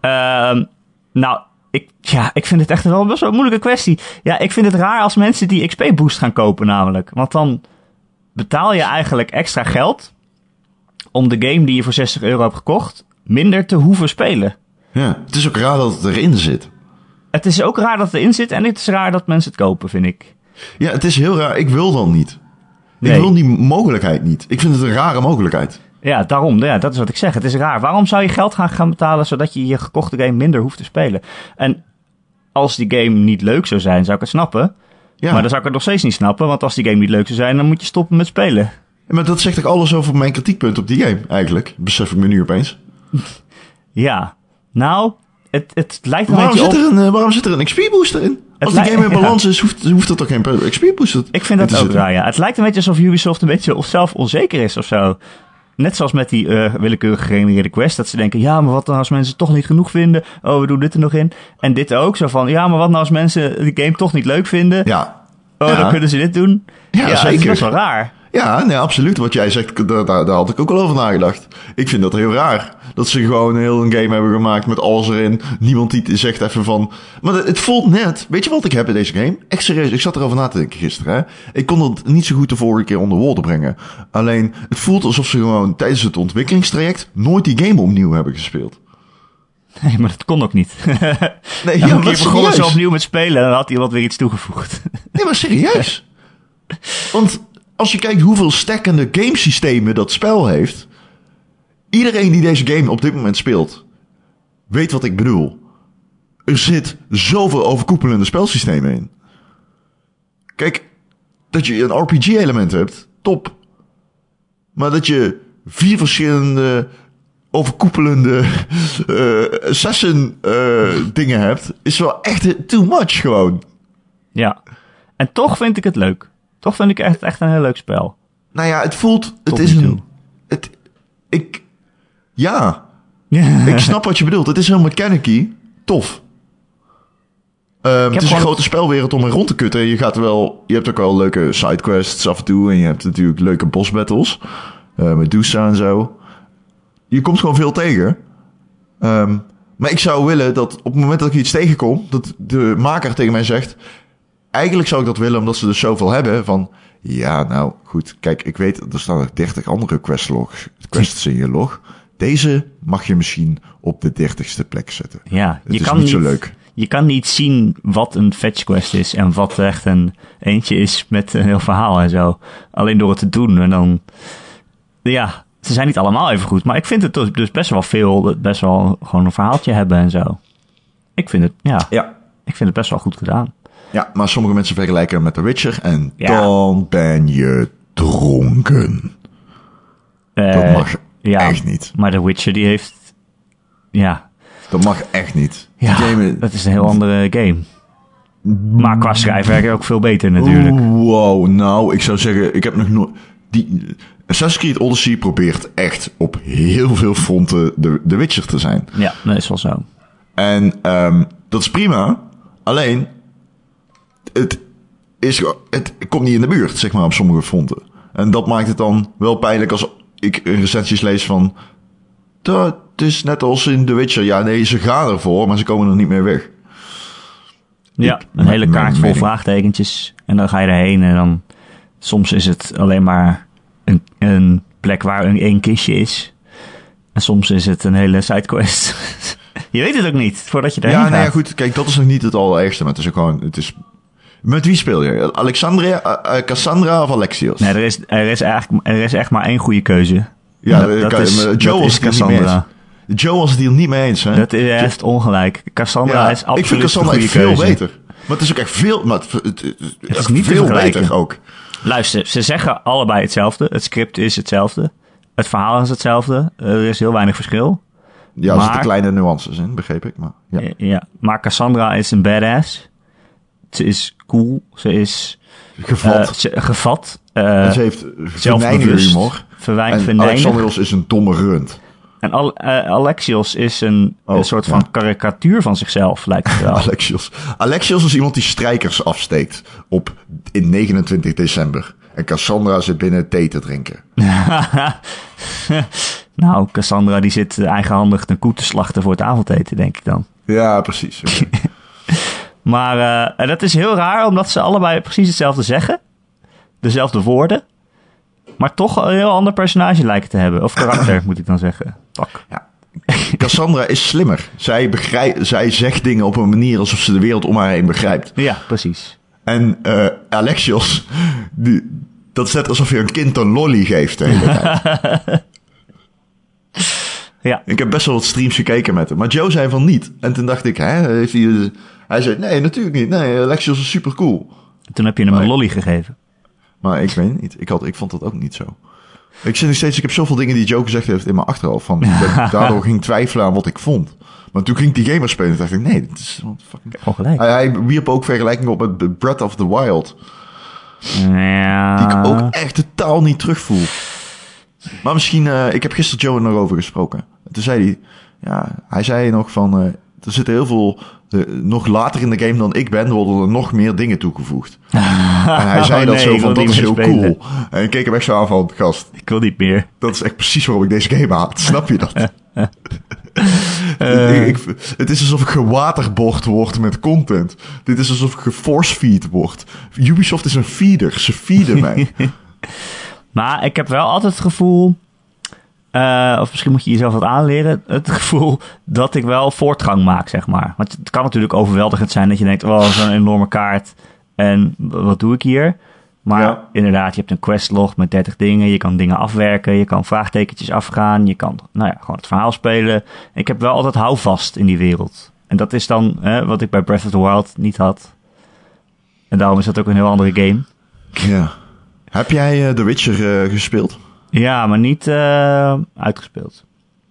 Ehm, nou, ik, ja, ik vind het echt wel best wel een moeilijke kwestie. Ja, ik vind het raar als mensen die XP-boost gaan kopen namelijk. Want dan betaal je eigenlijk extra geld om de game die je voor 60 euro hebt gekocht minder te hoeven spelen. Ja. Het is ook raar dat het erin zit. het is ook raar dat het erin zit en het is raar dat mensen het kopen, vind ik. Ja, het is heel raar. Ik wil dan niet. Nee. Ik wil die mogelijkheid niet. Ik vind het een rare mogelijkheid. Ja, daarom. Ja, dat is wat ik zeg. Het is raar. Waarom zou je geld gaan, gaan betalen zodat je je gekochte game minder hoeft te spelen? En als die game niet leuk zou zijn, zou ik het snappen. Ja. Maar dan zou ik het nog steeds niet snappen. Want als die game niet leuk zou zijn, dan moet je stoppen met spelen. Maar dat zegt ook alles over mijn kritiekpunt op die game, eigenlijk. Besef ik me nu opeens. Ja. Nou, het, het lijkt een Waarom beetje zit, op... er een, eh, waarom zit er een XP-booster in? Als die game in balans is, hoeft, hoeft er toch geen XP-booster Ik vind dat ook raar, ja. Het lijkt een beetje alsof Ubisoft een beetje of zelf onzeker is of zo. Net zoals met die eh, willekeurig gegenereerde quest. Dat ze denken, ja, maar wat nou als mensen het toch niet genoeg vinden? Oh, we doen dit er nog in. En dit ook, zo van, ja, maar wat nou als mensen die game toch niet leuk vinden? Ja, Oh, Ja. dan kunnen ze dit doen. Ja, is zeker. best wel raar. ja nee, absoluut. Wat jij zegt, daar, daar, daar had ik ook wel over nagedacht. Ik vind dat heel raar. Dat ze gewoon een heel een game hebben gemaakt met alles erin. Niemand die zegt even van... Maar het voelt net... Weet je wat ik heb in deze game? Echt serieus, ik zat erover na te denken gisteren. Hè? Ik kon het niet zo goed de vorige keer onder woorden brengen. Alleen, het voelt alsof ze gewoon tijdens het ontwikkelingstraject... nooit die game opnieuw hebben gespeeld. Nee, maar dat kon ook niet. Nee, Ja, maar begonnen ze opnieuw met spelen en dan had iemand weer iets toegevoegd. Nee, maar serieus. Want als je kijkt hoeveel stekkende gamesystemen dat spel heeft. Iedereen die deze game op dit moment speelt, weet wat ik bedoel. Er zit zoveel overkoepelende spelsystemen in. Kijk, dat je een RPG-element hebt, top. Maar dat je vier verschillende overkoepelende eh assassin eh, dingen hebt, is wel echt too much gewoon. ja. En toch vind ik het leuk. Toch vind ik echt, echt een heel leuk spel. Nou ja, het voelt. Het Tot is een. Het, ik. Ja, ik snap wat je bedoelt. Het is heel mechanicy. Tof. Ehm, het is gewoon- een grote spelwereld om in rond te kutten. Je, gaat er wel, je hebt ook wel leuke sidequests af en toe. En je hebt natuurlijk leuke boss battles. eh, met Medusa en zo. Je komt gewoon veel tegen. Ehm, maar ik zou willen dat op het moment dat ik iets tegenkom... dat de maker tegen mij zegt... Eigenlijk zou ik dat willen omdat ze dus zoveel hebben van... Ja, nou goed, kijk, ik weet, er staan nog 30 andere questlogs, quests in je log. Deze mag je misschien op de dertigste plek zetten. Ja, Het je is kan niet zo leuk. Je kan niet zien wat een fetch quest is en wat echt een eentje is met een heel verhaal en zo. Alleen door het te doen en dan... Ja, ze zijn niet allemaal even goed, maar ik vind het dus- best wel veel, best wel gewoon een verhaaltje hebben en zo. Ik vind het, ja, Ja. ik vind het best wel goed gedaan. Ja, maar sommige mensen vergelijken hem met The Witcher en Ja. dan ben je dronken. Dat Eh, mag ja, echt niet. Maar The Witcher die heeft, ja, Dat mag echt niet. ja game- dat is een heel andere game. Maar qua schrijfwerk ook veel beter natuurlijk. Wow, nou, ik zou zeggen, ik heb nog nooit... Die, Assassin's Creed Odyssey probeert echt op heel veel fronten de, de Witcher te zijn. Ja, dat is wel zo. En ehm, dat is prima. Alleen, het, is, het komt niet in de buurt, zeg maar, op sommige fronten. En dat maakt het dan wel pijnlijk als ik recensies lees van... Dat is net als in The Witcher. Ja, nee, ze gaan ervoor, maar ze komen er niet meer weg. Ja, Ik- een hele kaart vol vraagtekentjes. En dan ga je erheen en dan... Soms is het alleen maar een, een plek waar een één kistje is. En soms is het een hele sidequest. je weet het ook niet, voordat je erheen Ja, gaat. nee, ja, goed. Kijk, dat is nog niet het allerergste. Maar het is ook gewoon... Het is... Met wie speel je? Alexandria, eh, eh, Cassandra of Alexios? Nee, er is, er, is eigenlijk, er is echt maar één goede keuze. ja, dat, dat kan- is, dat Joe was is het hier niet mee Cassandra. eens. Joe was het hier niet mee eens, hè? Dat is, heeft ongelijk. Cassandra ja, is absoluut ik vind Cassandra echt veel keuze. beter. Maar het is ook echt veel... Maar het, het, het- het is niet veel beter ook. Luister, ze zeggen allebei hetzelfde. Het script is hetzelfde. Het verhaal is hetzelfde. Er is heel weinig verschil. Ja, er zitten kleine nuances in, begreep ik. Maar. Ja. ja. Maar Cassandra is een badass. Ze is cool. Ze is Gevat. eh, ze- gevat. eh, en ze heeft zelfbewust. humor. Verwijt En. Alexandros is een domme rund. En Al- eh, Alexios is een, Oh, een soort ja. van karikatuur van zichzelf, lijkt het wel. Alexios. Alexios is iemand die strijkers afsteekt op, in 29 december. En Cassandra zit binnen thee te drinken. nou, Cassandra die zit eigenhandig een koe te slachten voor het avondeten, denk ik dan. Ja, precies. Maar eh, en dat is heel raar, omdat ze allebei precies hetzelfde zeggen. Dezelfde woorden. Maar toch een heel ander personage lijken te hebben. Of karakter, moet ik dan zeggen. Fuck. Ja. Cassandra is slimmer. Zij, begrijp, zij zegt dingen op een manier alsof ze de wereld om haar heen begrijpt. Ja, precies. En eh, Alexios, die, dat is net alsof je een kind een lolly geeft de hele tijd. Ja. Ik heb best wel wat streams gekeken met hem. Maar Joe zei van niet. En toen dacht ik, hè, heeft hij... Hij zei, nee, natuurlijk niet. Nee, Alexios is super cool. Toen heb je hem een lolly gegeven. Maar ik weet niet. Ik, had, ik vond dat ook niet zo. Ik zit nog steeds, ik heb zoveel dingen die Joe gezegd heeft in mijn achterhoofd. Van, daardoor ging twijfelen aan wat ik vond. Maar toen ging die gamer spelen. dacht ik, nee, dit is fucking... Gewoon gelijk. Hij, hij wierp ook vergelijkingen op met Breath of the Wild. Ja. Die ik ook echt totaal niet terugvoel. Maar misschien, eh, ik heb gisteren Joe er nog over gesproken. En toen zei hij, ja, hij zei nog van, eh, er zitten heel veel, eh, nog later in de game dan ik ben, worden er nog meer dingen toegevoegd. en hij zei Oh, dat nee, zo van, dat is heel spelen. cool. En ik keek hem echt zo aan van, gast, Ik wil niet meer. dat is echt precies waarom ik deze game haat. Snap je dat? Eh. ik, ik- het is alsof ik gewaterboord word met content. Dit is alsof ik geforcefeed word. Ubisoft is een feeder. Ze feeden mij. Maar ik heb wel altijd het gevoel... eh, of misschien moet je jezelf wat aanleren. Het gevoel dat ik wel voortgang maak, zeg maar. Want het kan natuurlijk overweldigend zijn dat je denkt... Oh, zo'n enorme kaart. En wat doe ik hier? Maar Ja. inderdaad, je hebt een questlog met 30 dingen. Je kan dingen afwerken. Je kan vraagtekentjes afgaan. Je kan nou ja, gewoon het verhaal spelen. Ik heb wel altijd houvast in die wereld. En dat is dan wat ik bij Breath of the Wild niet had. En daarom is dat ook een heel andere game. ja. Heb jij eh, The Witcher eh, gespeeld? Ja, maar niet eh, uitgespeeld.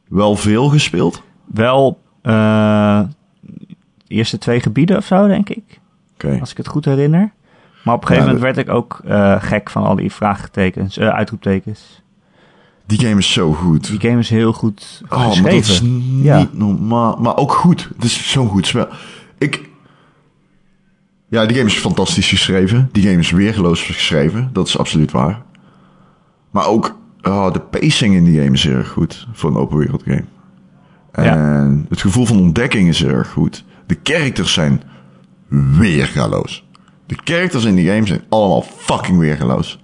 Wel veel gespeeld? Wel eh, de eerste twee gebieden of zo, denk ik. Oké. Als ik het goed herinner. Maar op een gegeven Ja, moment werd ik ook eh, gek van al die vraagtekens, eh, uitroeptekens. Die game is zo goed. Die game is heel goed Oh, maar dat geschreven. is niet Ja. normaal. Maar ook goed. Het is zo'n goed spel. Ik... Ja, die game is fantastisch geschreven. Die game is weergeloos geschreven. Dat is absoluut waar. Maar ook oh, de pacing in die game is heel erg goed. Voor een open wereld game. En het gevoel van ontdekking is heel erg goed. De characters zijn weergaloos. De characters in die game zijn allemaal fucking weergaloos.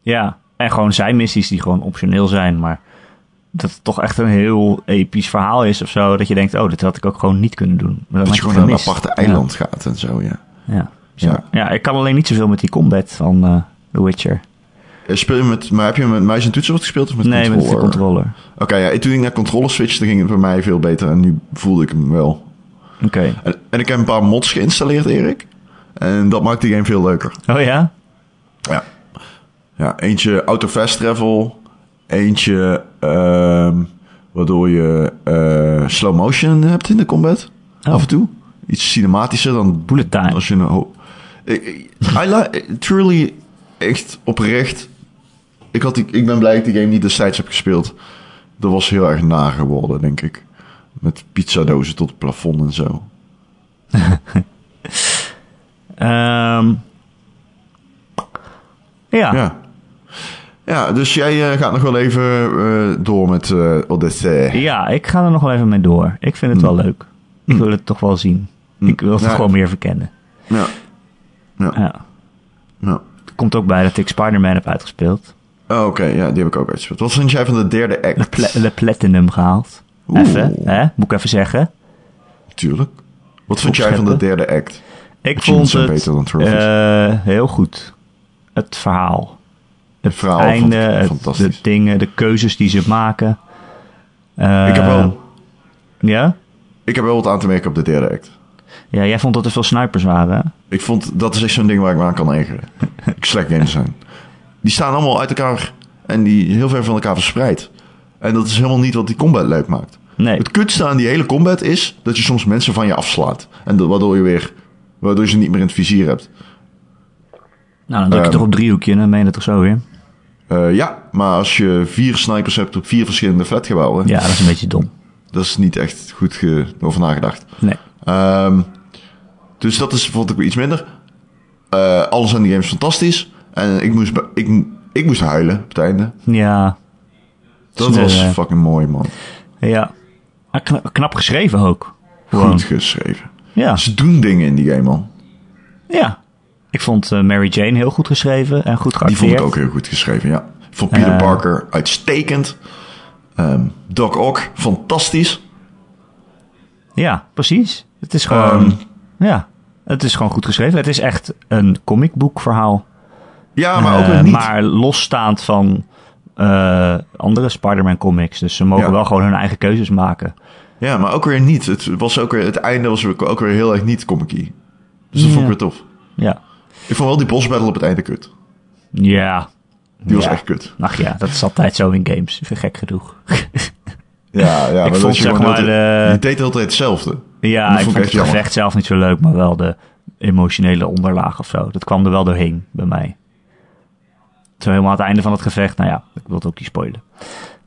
Ja, en gewoon zijn missies die gewoon optioneel zijn, maar dat het toch echt een heel episch verhaal is of zo. Dat je denkt, oh, dit had ik ook gewoon niet kunnen doen. Maar Dat je gewoon naar een aparte eiland gaat en zo, ja. Ja. Ja. Ja. ja, ik kan alleen niet zoveel met die combat van eh The Witcher. Eh, Speel je met, maar heb je met muis en toetsenbord gespeeld of met nee, met de controller? controller. Oké, ja, toen ik naar controller switchte, ging het bij mij veel beter en nu voelde ik hem wel. Oké. En, en ik heb een paar mods geïnstalleerd, Erik. En dat maakt die game veel leuker. Oh ja? Ja. Ja, eentje auto fast travel. Eentje ehm, waardoor je eh, slow motion hebt in de combat. Oh. Af en toe. Iets cinematischer dan Bullet time. als je een... I li- truly, echt oprecht. Ik, had die, ik ben blij dat ik die game niet destijds heb gespeeld. Dat was heel erg na geworden, denk ik. Met pizzadozen tot het plafond en zo. Ehm ja. Ja. Ja, dus jij eh, gaat nog wel even eh, door met Odyssey. Ja, ik ga er nog wel even mee door. Ik vind het wel leuk. Ik wil het toch wel zien. Ik wil het Ja. gewoon meer verkennen. Ja. Ja. Ja. ja. Komt ook bij dat ik Spider-Man heb uitgespeeld. Oh, Oké, ja, die heb ik ook uitgespeeld. Wat vind jij van de derde De, act? pla- de Platinum gehaald. Oeh. Even, hè? Moet ik even zeggen. Tuurlijk. Wat vind jij van de derde act? Ik vond het beter dan eh, heel goed. Het verhaal. Het verhaal einde, vond het- de dingen, de keuzes die ze maken. Eh, ik, heb wel, Ja? ik heb wel wat aan te merken op de derde act. Ja, jij vond dat er veel snipers waren. hè? Ik vond, dat is echt zo'n ding waar ik me aan kan ergeren. ik slecht games zijn. Die staan allemaal uit elkaar en die heel ver van elkaar verspreid. En dat is helemaal niet wat die combat leuk maakt. Nee. Het kutste aan die hele combat is dat je soms mensen van je afslaat. En dat, waardoor je weer, waardoor je ze niet meer in het vizier hebt. Nou, dan druk je Ehm. toch op driehoekje en dan meen je het toch zo weer. Eh, ja, maar als je vier snipers hebt op vier verschillende flatgebouwen, Ja, dat is een beetje dom. dat is niet echt goed over nagedacht. Nee. Ehm, dus dat is, vond ik iets minder. Eh, alles aan die game is fantastisch. En ik moest, ik, ik moest huilen op het einde. Ja. Dat was fucking mooi, man. Ja. Maar kna- knap geschreven ook. Gewoon. Goed geschreven. Ja. Ze doen dingen in die game, man. Ja. Ik vond eh, Mary Jane heel goed geschreven en goed Die geacteerd. vond ik ook heel goed geschreven, ja. Ik vond Peter Eh. Parker uitstekend. Ehm Doc Ock, fantastisch. Ja, precies. Het is gewoon... Ehm, ja, het is gewoon goed geschreven. Het is echt een comicboekverhaal. Ja, maar ook Eh, weer niet. Maar losstaand van eh, andere Spider-Man comics. Dus ze mogen Ja. wel gewoon hun eigen keuzes maken. Ja, maar ook weer niet. Het, was ook weer, het einde was ook weer heel erg niet comic Dus dat vond ik weer tof. Ja. Ik vond wel die boss battle op het einde kut. Ja. Die was Ja. echt kut. Ach ja, dat is altijd zo in games. Ik gek genoeg. Ja, ja Ik maar vond, dat je zeg maar, de... de- Je deed altijd hetzelfde. Ja, ik vond het jammer. gevecht zelf niet zo leuk, maar wel de emotionele onderlaag of zo. Dat kwam er wel doorheen bij mij. Zo helemaal aan het einde van het gevecht. Nou ja, ik wil het ook niet spoilen.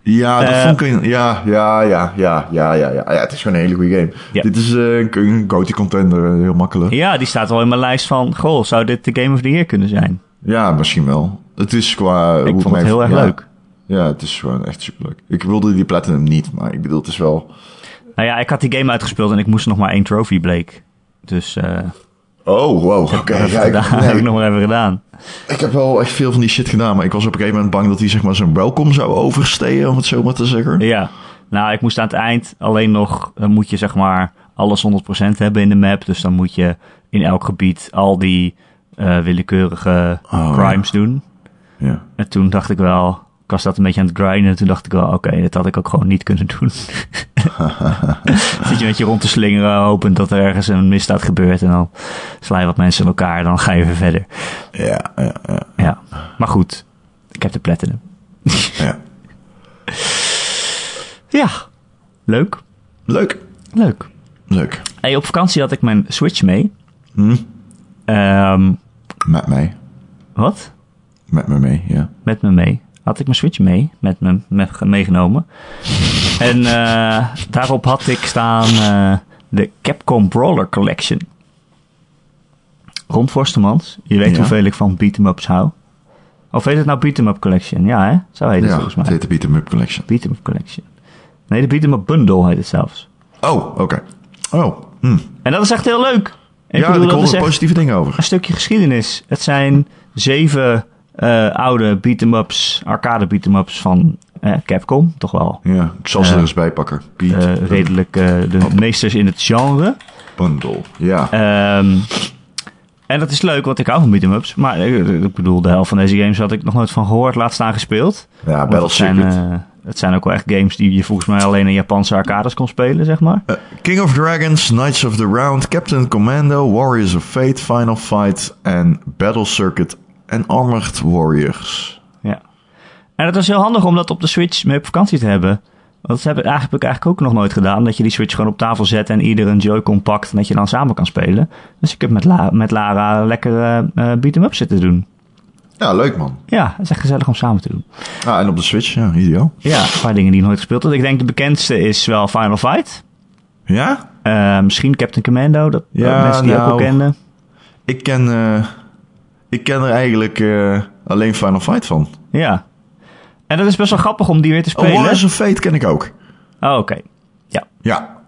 Ja, dat Eh, vond ik... Ja, ja, ja, ja, ja, ja, ja. Het is gewoon een hele goede game. Ja. Dit is eh, een GOTY contender, eh, heel makkelijk. Ja, die staat al in mijn lijst van... Goh, zou dit de Game of the Year kunnen zijn? Ja, misschien wel. Het is qua... Ik vond het heel erg ja. leuk. Ja, het is gewoon echt superleuk. Ik wilde die Platinum niet, maar ik bedoel, het is wel... Nou ja, ik had die game uitgespeeld en ik moest nog maar één trophy bleek. Dus Oh, wow, oké. dat ja, ik, nee, heb ik nog maar even gedaan. ik heb wel echt veel van die shit gedaan, maar ik was op een gegeven moment bang dat hij zeg maar zijn welkom zou oversteken, om het zo maar te zeggen. Ja, nou, ik moest aan het eind alleen nog... Dan moet je zeg maar alles 100% hebben in de map. Dus dan moet je in elk gebied al die eh, willekeurige Oh, crimes doen. Ja. En toen dacht ik wel, ik was dat een beetje aan het grinden. En toen dacht ik wel, oké, dat had ik ook gewoon niet kunnen doen. Zit je met je rond te slingeren, hopend dat er ergens een misdaad gebeurt. En dan sla je wat mensen in elkaar en dan ga je weer verder. Ja, ja, ja. Ja, maar goed, ik heb de platinum. ja. Ja, leuk, Leuk. leuk. Leuk. Hey, op vakantie had ik mijn Switch mee. Hm? Ehm, Met mij. wat? Met me mee, ja. Met me mee. Had ik mijn Switch mee, met me met, meegenomen. en eh, daarop had ik staan eh, de Capcom Brawler Collection. Rond Forstemans. Je weet Ja. hoeveel ik van beat 'em ups hou. Of heet het nou Beat 'em Up Collection? Ja, hè? Zo heet het ja, volgens mij. het heet de Beat 'em Up Collection. Beat 'em Up Collection. Nee, de Beat 'em Up Bundle heet het zelfs. Oh, oké. Oh, hm. En dat is echt heel leuk. Ik ja, bedoel, daar komen positieve dingen over. een stukje geschiedenis. Het zijn zeven eh, oude beat-em-ups, arcade beat-em-ups van eh, Capcom. Toch wel Ja, ik zal ze Eh, er eens bij pakken. Beat redelijk de meesters in het genre. Bundle. Ja. Ehm, en dat is leuk, want ik hou van beat-em-ups. Maar ik bedoel, de helft van deze games had ik nog nooit van gehoord, laat staan gespeeld. ja, Battle Circuit. het zijn ook wel echt games die je volgens mij alleen in Japanse arcades kon spelen, zeg maar. King of Dragons, Knights of the Round, Captain Commando, Warriors of Fate, Final Fight en Battle Circuit en Armored Warriors. Ja. En het was heel handig om dat op de Switch mee op vakantie te hebben. Want dat heb ik eigenlijk, heb ik eigenlijk ook nog nooit gedaan. Dat je die Switch gewoon op tafel zet en ieder een Joy-Con pakt en dat je dan samen kan spelen. Dus ik heb met, La- met Lara lekker eh eh, beat-em-up zitten doen. Ja, leuk man. Ja, dat is echt gezellig om samen te doen. Ah, en op de Switch, ja, ideaal. Ja, een paar dingen die ik nooit gespeeld heb. Ik denk de bekendste is wel Final Fight. Ja? Eh, misschien Captain Commando, dat Ja, dat mensen die ook nou, wel kenden. Ik ken, ik ken er eigenlijk eh, alleen Final Fight van. Ja. En dat is best wel grappig om die weer te Oh, spelen. Warriors of Fate ken ik ook. Oh, oké. Ja. Ja.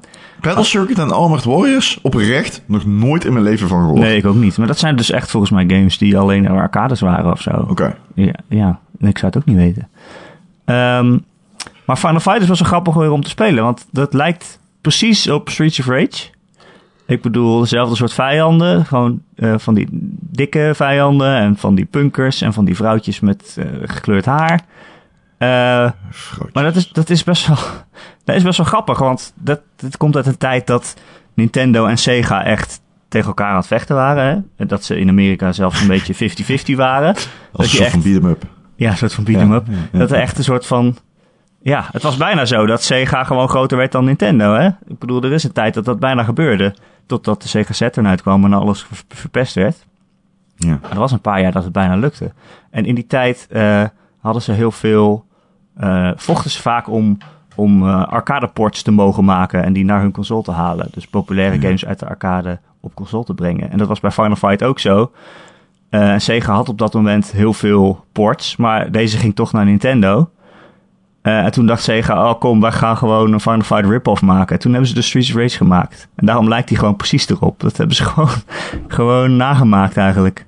Battle Circuit en Armored Warriors, oprecht, nog nooit in mijn leven van gehoord. Nee, ik ook niet. Maar dat zijn dus echt volgens mij games die alleen in arcades waren of zo. Oké. Ja, ja, ik zou het ook niet weten. Ehm, maar Final Fight is wel zo grappig weer om te spelen, want dat lijkt precies op Streets of Rage. Ik bedoel, dezelfde soort vijanden, gewoon eh, van die dikke vijanden en van die punkers en van die vrouwtjes met eh, gekleurd haar. Eh, maar dat is, dat is best wel, dat is best wel grappig, want dat, dat komt uit een tijd dat Nintendo en Sega echt tegen elkaar aan het vechten waren. Hè? En dat ze in Amerika zelfs een beetje 50-50 waren. Als dat een je soort van echt- beat 'em up. ja, een soort van beat 'em Ja, up. ja, ja. Dat er echt een soort van... Ja, het was bijna zo dat Sega gewoon groter werd dan Nintendo, hè? Ik bedoel, er is een tijd dat dat bijna gebeurde. Totdat de Sega Saturn uitkwam en alles ver- verpest werd. Ja. Er was een paar jaar dat het bijna lukte. En in die tijd eh, hadden ze heel veel... eh, vochten ze vaak om, om eh, arcade ports te mogen maken en die naar hun console te halen. Dus populaire games uit de arcade op console te brengen. En dat was bij Final Fight ook zo. Eh, Sega had op dat moment heel veel ports, maar deze ging toch naar Nintendo. Eh, en toen dacht Sega, oh kom, wij gaan gewoon een Final Fight rip-off maken. En toen hebben ze de Streets of Rage gemaakt. En daarom lijkt hij gewoon precies erop. Dat hebben ze gewoon, gewoon nagemaakt eigenlijk.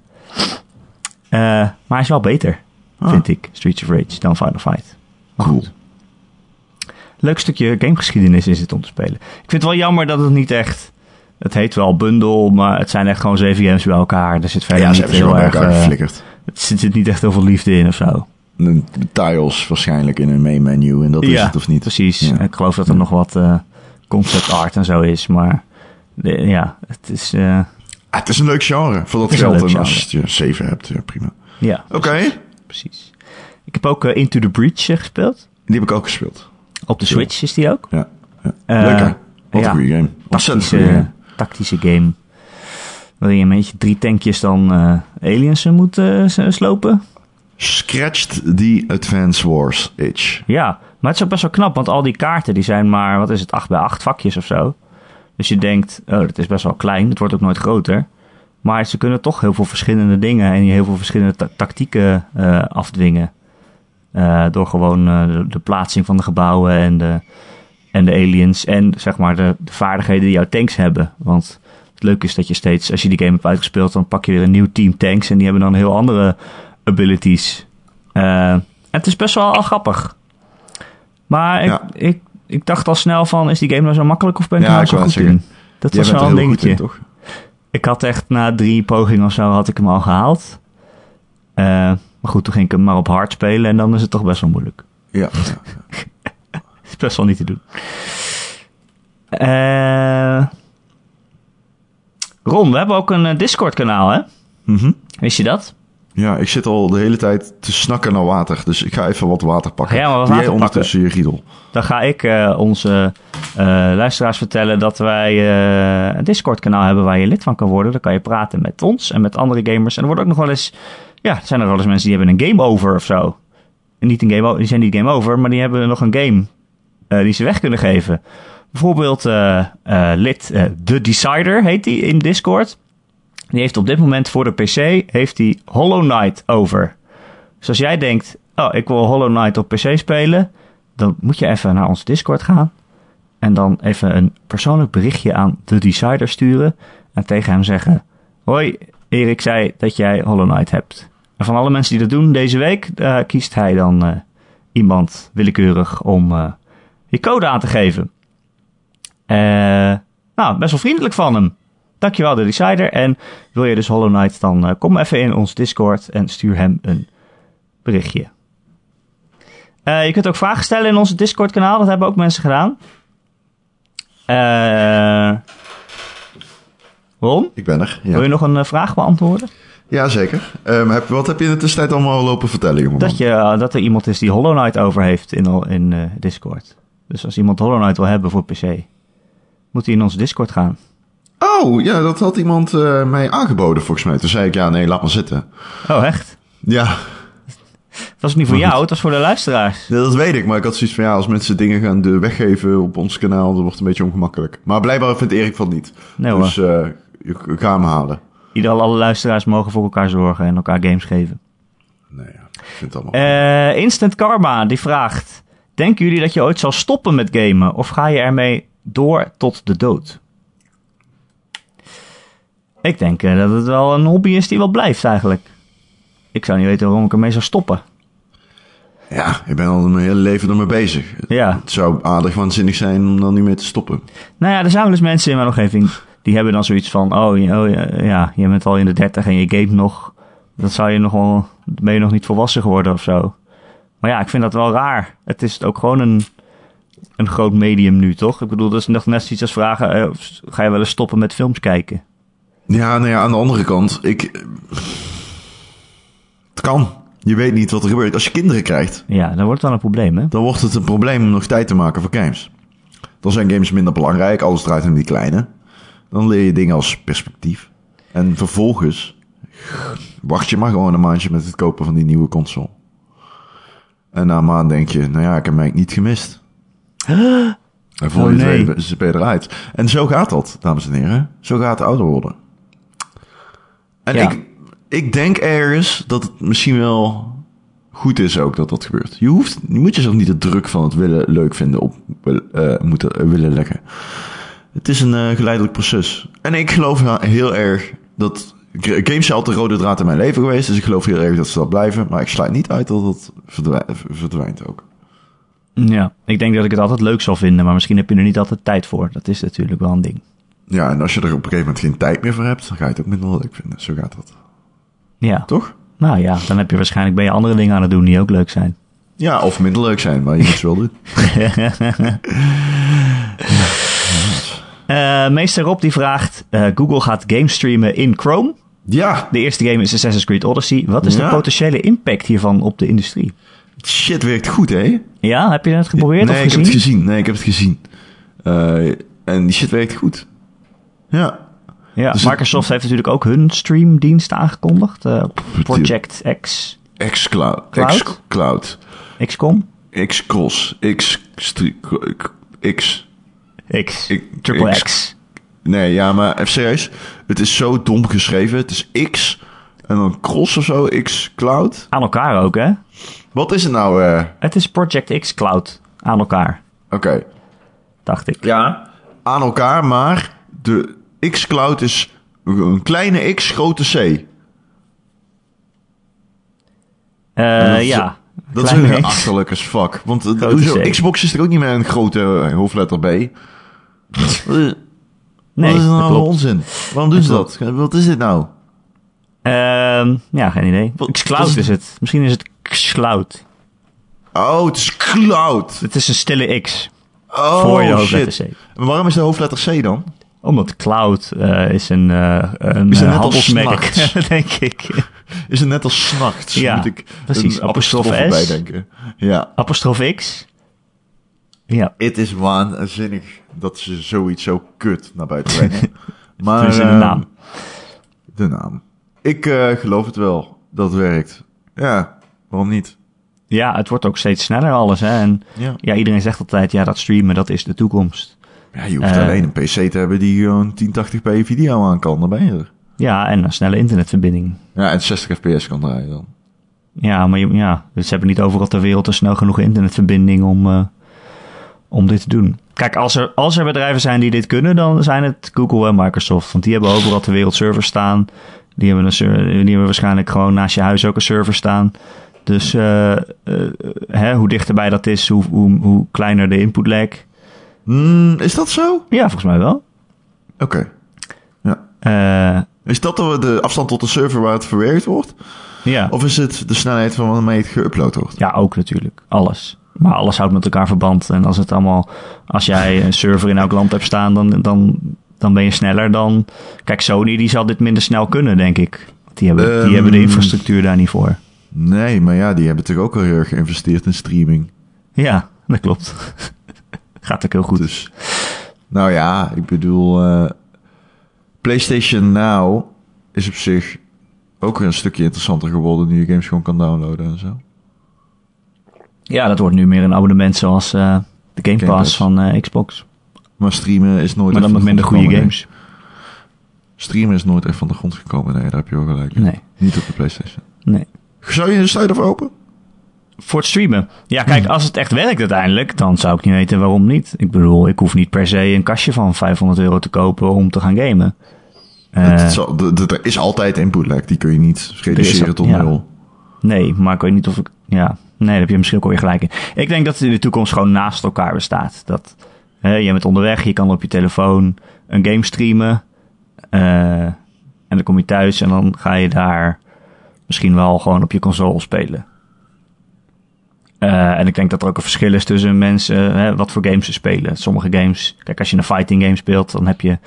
Eh, maar hij is wel beter, Ah. vind ik, Streets of Rage, dan Final Fight. Cool. leuk stukje gamegeschiedenis is het om te spelen. Ik vind het wel jammer dat het niet echt... Het heet wel bundle, maar het zijn echt gewoon zeven games bij elkaar. Er zit verder Ja, niet heel erg... geflikkerd. het zit, zit niet echt heel veel liefde in of zo. Een Tiles waarschijnlijk in een main menu en dat is ja, het of niet. precies. Ja. Ik geloof dat er nog wat eh, concept art en zo is, maar... de- ja, het is... eh, Ah, het is een leuk genre voor dat een geld. En als je zeven hebt, ja, prima. ja, Oké, precies. Ik heb ook eh, Into the Breach gespeeld. die heb ik ook gespeeld. Op de Switch is die ook. Ja, ja. Leuk hè? Wat een goede game. Ontzettend Tactische, game. tactische game. Waarin je met je drie tankjes dan aliens moet slopen. Scratched the Advance Wars itch. Ja, maar het is ook best wel knap, want al die kaarten die zijn maar, wat is het, 8 bij 8 vakjes of zo. Dus je denkt, oh, dat is best wel klein, het wordt ook nooit groter. Maar ze kunnen toch heel veel verschillende dingen en heel veel verschillende ta- tactieken eh, afdwingen. Eh, door gewoon eh, de, plaatsing van de gebouwen en de, en de aliens en zeg maar de, de vaardigheden die jouw tanks hebben. Want het leuke is dat je steeds, als je die game hebt uitgespeeld, dan pak je weer een nieuw team tanks en die hebben dan heel andere abilities. Eh, en het is best wel al grappig. Maar ik, Ja. ik, ik dacht al snel van, is die game nou zo makkelijk of ben ik Ja, nou zo goed in? Dat Jij was wel een dingetje. in, toch? Ik had echt na drie pogingen of zo had ik hem al gehaald. Eh, maar goed, toen ging ik hem maar op hard spelen en dan is het toch best wel moeilijk. Ja. Het is best wel niet te doen. Eh, Ron, we hebben ook een eh, Discord-kanaal, hè? Mhm. Wist je dat? Ja, ik zit al de hele tijd te snakken naar water. Dus ik ga even wat water pakken. Ja, maar wat Doe jij water ondertussen je riedel. Dan ga ik eh, onze eh, luisteraars vertellen dat wij eh, een Discord-kanaal hebben waar je lid van kan worden. Dan kan je praten met ons en met andere gamers. En er wordt ook nog wel eens, ja, zijn er wel eens mensen die hebben een game over of zo. En niet een game, o- die zijn niet game over, maar die hebben nog een game die ze weg kunnen geven. Bijvoorbeeld lid The Decider heet die in Discord. Die heeft op dit moment voor de PC heeft die Hollow Knight over. Dus als jij denkt, oh, ik wil Hollow Knight op PC spelen, dan moet je even naar onze Discord gaan. En dan even een persoonlijk berichtje aan The Decider sturen. En tegen hem zeggen: Hoi, Erik zei dat jij Hollow Knight hebt. En van alle mensen die dat doen deze week, eh, kiest hij dan eh, iemand willekeurig om eh, je code aan te geven. Eh, nou, best wel vriendelijk van hem. Dankjewel, The Decider. En wil je dus Hollow Knight, dan eh, kom even in ons Discord en stuur hem een berichtje. Eh, je kunt ook vragen stellen in onze Discord-kanaal. Dat hebben ook mensen gedaan. Eh Ron, Ik ben er. wil Ja, je nog een vraag beantwoorden? ja zeker. Ehm, heb, wat heb je in de tussentijd allemaal lopen vertellen, jongeman? Dat, je, dat er iemand is die Hollow Knight over heeft in, in Discord. Dus als iemand Hollow Knight wil hebben voor PC, moet hij in onze Discord gaan. Oh, ja, dat had iemand eh, mij aangeboden volgens mij. Toen zei ik, ja, nee, laat maar zitten. Oh, echt? Ja, Het was niet voor jou, het was voor de luisteraars. dat weet ik. Maar ik had zoiets van, ja, als mensen dingen gaan de weggeven op ons kanaal, dan wordt het een beetje ongemakkelijk. Maar blijkbaar vindt Erik van niet. Nee hoor. dus ik, ga hem halen. Ieder, alle luisteraars mogen voor elkaar zorgen en elkaar games geven. Nee, ja, ik vind het allemaal... Eh, Instant Karma die vraagt: Denken jullie dat je ooit zal stoppen met gamen of ga je ermee door tot de dood? Ik denk eh, dat het wel een hobby is die wel blijft eigenlijk. Ik zou niet weten waarom ik ermee zou stoppen. Ja, ik ben al mijn hele leven ermee bezig. Ja, Het zou aardig waanzinnig zijn om dan niet meer te stoppen. nou ja, er zijn wel eens mensen in mijn omgeving die hebben dan zoiets van: Oh, je- oh ja, ja, je bent al in de dertig en je game nog. Dat zou je nog wel, ben je nog niet volwassen geworden of zo. Maar ja, ik vind dat wel raar. Het is ook gewoon een, een groot medium nu, toch? Ik bedoel, dat is nog net zoiets als vragen: eh, ga je wel eens stoppen met films kijken? Ja, nou ja, aan de andere kant, ik... Het kan. Je weet niet wat er gebeurt. Als je kinderen krijgt, Ja, dan wordt het wel een probleem, hè? dan wordt het een probleem om nog tijd te maken voor games. Dan zijn games minder belangrijk, alles draait om die kleine. Dan leer je dingen als perspectief. En vervolgens wacht je maar gewoon een maandje met het kopen van die nieuwe console. En na een maand denk je, nou ja, ik heb eigenlijk niet gemist. En voor Oh, je nee. het je eruit. En zo gaat dat, dames en heren. Zo gaat het ouder worden. En Ja. ik, ik denk ergens dat het misschien wel goed is ook dat dat gebeurt. Je, hoeft, je moet jezelf niet de druk van het willen leuk vinden op eh, moeten, eh, willen leggen. Het is een eh, geleidelijk proces. En ik geloof heel erg dat... Games zijn altijd de rode draad in mijn leven geweest. Dus ik geloof heel erg dat ze dat blijven. Maar ik sluit niet uit dat het verdwij- verdwijnt ook. Ja, ik denk dat ik het altijd leuk zal vinden, maar misschien heb je er niet altijd tijd voor. Dat is natuurlijk wel een ding. Ja, en als je er op een gegeven moment geen tijd meer voor hebt, dan ga je het ook minder leuk vinden. Zo gaat dat. Ja, Toch? nou ja, dan heb je waarschijnlijk ben je andere dingen aan het doen die ook leuk zijn. Ja, of minder leuk zijn, maar je moet ze wel doen. Eh, meester Rob die vraagt, eh, Google gaat game streamen in Chrome. Ja, De eerste game is Assassin's Creed Odyssey. Wat is de potentiële impact hiervan op de industrie? shit werkt goed, hè? Ja, heb je het geprobeerd nee, of ik heb gezien? het gezien. Nee, ik heb het gezien. Eh, en die shit werkt goed. Ja. Ja, Dus het- Microsoft heeft natuurlijk ook hun streamdienst aangekondigd. eh, Project X, X-Cloud. Cloud? X-Cloud. XCOM, X-Cross. X... X... X, Triple X. X. Nee, ja, maar even serieus. Het is zo dom geschreven. Het is X en dan cross of zo. X-Cloud. Aan elkaar ook, hè? Wat is het nou? eh? Het is Project X Cloud. Aan elkaar, Oké. dacht ik. Ja. Aan elkaar, maar de X-Cloud is een kleine X, grote C. Eh, Dat is- ja. Dat is X. achterlijk as fuck. Want hoezo, C. Xbox is er ook niet met een grote eh, hoofdletter B. Nee, Wat is er dat nou klopt. onzin? Waarom doen ze dat? Wat is dit nou? Ehm, ja, geen idee. Xcloud is- is het. Misschien is het Xcloud. Oh, het is cloud. Het is een stille X Oh, voor je hoofdletter shit. C. Maar waarom is de hoofdletter C dan? Omdat cloud eh, is een, eh een Is het net als s'nachts? denk ik. Is het net als s'nachts? Ja, Moet ik precies. een Apostrof S. denken. Ja. Apostrof X. Ja, Het is waanzinnig dat ze zoiets zo kut naar buiten brengen. maar de eh, naam. De naam. Ik geloof het wel dat werkt. Ja, waarom niet? ja, het wordt ook steeds sneller alles. Hè? En Ja. ja, iedereen zegt altijd, ja, dat streamen, dat is de toekomst. Ja, je hoeft Eh. alleen een PC te hebben die gewoon 1080p video aan kan. Dan ben je er. Ja, en een snelle internetverbinding. Ja, en 60 fps kan draaien dan. Ja, maar je- ja, dus ze hebben niet overal ter wereld een snel genoeg internetverbinding om, eh, om dit te doen. Kijk, als er, als er bedrijven zijn die dit kunnen, dan zijn het Google en Microsoft. Want die hebben overal ter wereld servers staan. Die hebben, een, die hebben waarschijnlijk gewoon naast je huis ook een server staan. Dus eh, hè, hoe dichterbij dat is, hoe, hoe, hoe kleiner de input lag. Hmm, is dat zo? Ja, volgens mij wel. Oké. Ja. Eh, Is dat de, de afstand tot de server waar het verwerkt wordt? ja. Of is het de snelheid van waarmee het geüpload wordt? Ja, ook natuurlijk. Alles. Maar alles houdt met elkaar verband. En als het allemaal, als jij een server in elk land hebt staan, dan, dan, dan ben je sneller dan. Kijk, Sony die zal dit minder snel kunnen, denk ik. Die hebben, Ehm. die hebben de infrastructuur daar niet voor. Nee, maar ja, die hebben toch ook al heel erg geïnvesteerd in streaming. Ja, dat klopt. Gaat ook heel goed. Dus, nou ja, ik bedoel, eh, PlayStation Now is op zich ook weer een stukje interessanter geworden nu je games gewoon kan downloaden en zo. Ja, dat wordt nu meer een abonnement zoals eh, de Game Game Pass Pass. van eh, Xbox. Maar streamen is nooit Maar dan met minder goede gekomen, games. nee. Streamen is nooit echt van de grond gekomen, nee, daar heb je wel gelijk. Nee. Niet op de PlayStation. Nee. Zou je, sta je ervoor open? Voor het streamen. Ja, kijk, als het echt werkt uiteindelijk, dan zou ik niet weten waarom niet. Ik bedoel, ik hoef niet per se een kastje van 500 euro te kopen om te gaan gamen. Eh, Het de- er is altijd input lag, die kun je niet reduceren tot nul. Nee, maar ik weet niet of ik. Ja, nee, daar heb je misschien ook alweer gelijk in. Ik denk dat het in de toekomst gewoon naast elkaar bestaat. Dat hè, je bent onderweg, je kan op je telefoon een game streamen. eh, en dan kom je thuis en dan ga je daar misschien wel gewoon op je console spelen. Eh, en ik denk dat er ook een verschil is tussen mensen, hè, wat voor games ze spelen. Sommige games, kijk, als je een fighting game speelt, dan heb je,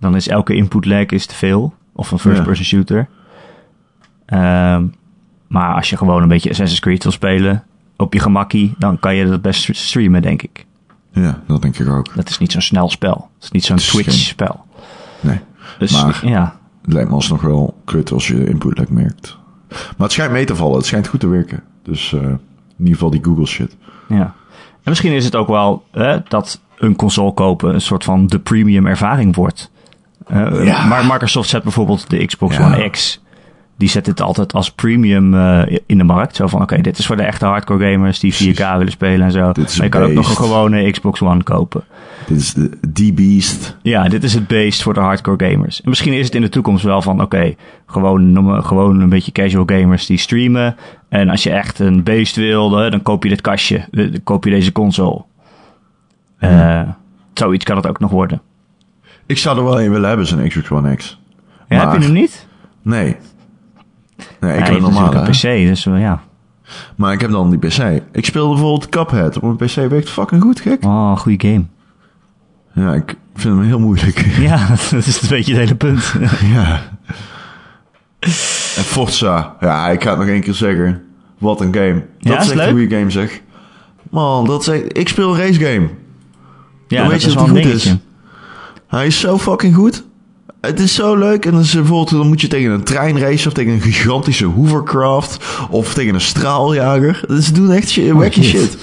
dan is elke input lag is te veel. Of een first-person shooter. Ehm, maar als je gewoon een beetje Assassin's Creed wil spelen op je gemakkie, dan kan je dat best streamen, denk ik. Ja, dat denk ik ook. Dat is niet zo'n snel spel. Het is niet zo'n Twitch-spel. Nee. Dus Maar- ja, Het lijkt me alsnog wel kut als je input lag merkt. Maar het schijnt mee te vallen. Het schijnt goed te werken. Dus eh, in ieder geval die Google shit. ja. En misschien is het ook wel hè, dat een console kopen een soort van de premium ervaring wordt. Ja. Maar Microsoft zet bijvoorbeeld de Xbox Ja. One X die zet het altijd als premium eh, in de markt. Zo van, oké, dit is voor de echte hardcore gamers die 4K willen spelen en zo. Dit maar je kan ook nog een gewone Xbox One kopen. Dit is de D-Beast. Ja, dit is het beest voor de hardcore gamers. En misschien is het in de toekomst wel van, oké, gewoon, gewoon een beetje casual gamers die streamen. En als je echt een beest wilde, dan koop je dit kastje. Eh, Dan koop je deze console. Eh, zoiets kan het ook nog worden. Ik zou er wel een willen hebben, zo'n Xbox One X. Ja, Maar- heb je hem niet? Nee. Nee, ik heb een PC, dus eh, ja. Maar ik heb dan die PC. Ik speelde bijvoorbeeld Cuphead. Op mijn PC werkt fucking goed, gek. Oh, goede game. Ja, ik vind hem heel moeilijk. Ja, dat is een beetje het hele punt. ja. En Forza. Ja, ik ga het nog één keer zeggen. Wat een game. Dat Ja, is is echt leuk? een goede game, zeg. Man, dat is echt- Ik speel een race game. Ja, Dan weet je is dat wel hij een goed is. Hij is zo fucking goed. Het is zo leuk. En dan, is bijvoorbeeld, dan moet je tegen een trein racen of tegen een gigantische hovercraft of tegen een straaljager. Ze doen echt shit, wacky shit. shit.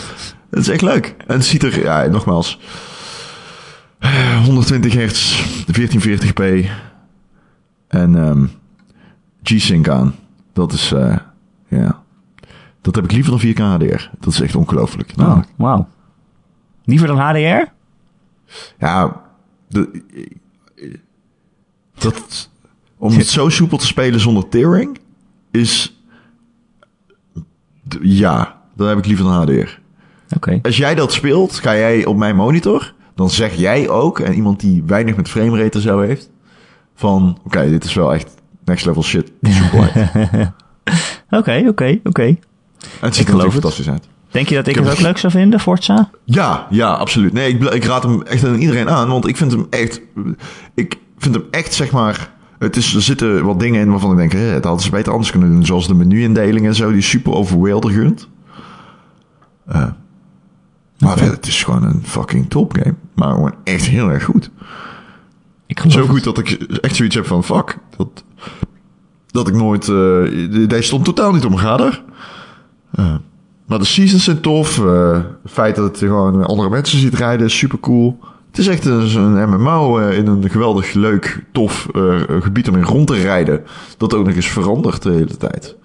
Het is echt leuk. En het ziet er, ja, nogmaals, eh, 120 hertz, 1440p en ehm G-Sync aan. Dat is, eh, ja, dat heb ik liever dan 4K HDR. Dat is echt ongelooflijk. Oh, namelijk. wauw. Liever dan HDR? Ja, de, dat, om het zo soepel te spelen zonder tearing is. Ja, dan heb ik liever een HDR. Als jij dat speelt, ga jij op mijn monitor. Dan zeg jij ook, en iemand die weinig met framerate en zo heeft. Van, oké, dit is wel echt next level shit. Oké, oké, oké. Het ziet er natuurlijk fantastisch uit. Denk je dat ik het ook leuk zou vinden, Forza? Ja, ja, absoluut. Nee, ik, ik raad hem echt aan iedereen aan, want ik vind hem echt, ik vind hem echt, zeg maar, het is, er zitten wat dingen in waarvan ik denk, hè, het hadden ze beter anders kunnen doen, zoals de menu-indeling en zo, die is super overweldigend. Eh maar verder, het is gewoon een fucking topgame, maar gewoon echt heel erg goed. Ik Zo het. goed dat ik echt zoiets heb van, fuck, dat, dat ik nooit, eh deze stond totaal niet mijn radar. Eh, maar de seasons zijn tof. het feit dat je gewoon andere mensen ziet rijden is super cool. Het is echt een, MMO eh, in een geweldig leuk, tof eh, gebied om in rond te rijden. Dat ook nog eens verandert de hele tijd.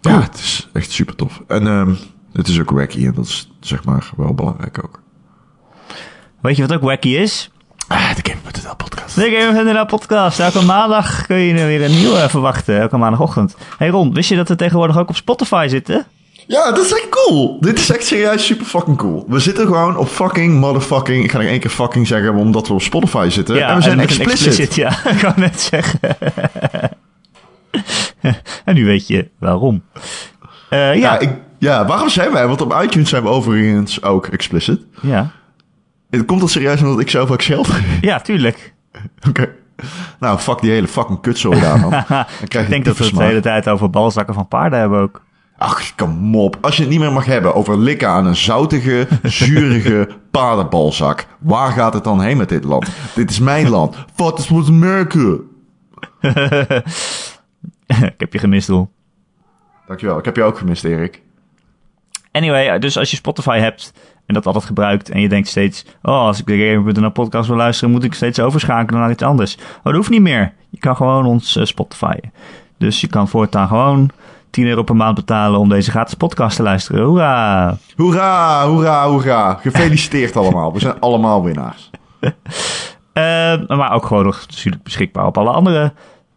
Ja, het is echt super tof. En ehm, het is ook wacky en dat is zeg maar wel belangrijk ook. Weet je wat ook wacky is? Ah, de Game.nl podcast. De Game of NL podcast. Elke maandag kun je er weer een nieuwe verwachten. Elke maandagochtend. Hey Ron, wist je dat we tegenwoordig ook op Spotify zitten? Ja, dat is echt cool. Dit is echt serieus super fucking cool. We zitten gewoon op fucking motherfucking... Ik ga nog één keer fucking zeggen, omdat we op Spotify zitten. en we zijn explicit. Ja, ik kan net zeggen. en nu weet je waarom. Eh, ja, Ja, ik, ja, waarom zijn wij? Want op iTunes zijn we overigens ook explicit. ja. Het komt dat serieus omdat ik zelf ook geld ja, tuurlijk. Oké. Nou, fuck die hele fucking kutzooi daar, man. Dan krijg Ik denk dat we het de hele tijd over balzakken van paarden hebben ook. Ach, kom op. Als je het niet meer mag hebben over likken aan een zoutige, zurige paardenbalzak. Waar gaat het dan heen met dit land? Dit is mijn land. What is with America? ik heb je gemist, Ron. Dankjewel. Ik heb je ook gemist, Erik. Anyway, dus als je Spotify hebt en dat altijd gebruikt en je denkt steeds, oh, als ik de Gamer.nl podcast wil luisteren, moet ik steeds overschakelen naar iets anders. Oh, dat hoeft niet meer. Je kan gewoon ons uh, Spotify. Dus je kan voortaan gewoon 10 euro per maand betalen om deze gratis podcast te luisteren. Hoera! Hoera, hoera, hoera. Gefeliciteerd allemaal. We zijn allemaal winnaars. Uh, maar ook gewoon nog natuurlijk beschikbaar op alle andere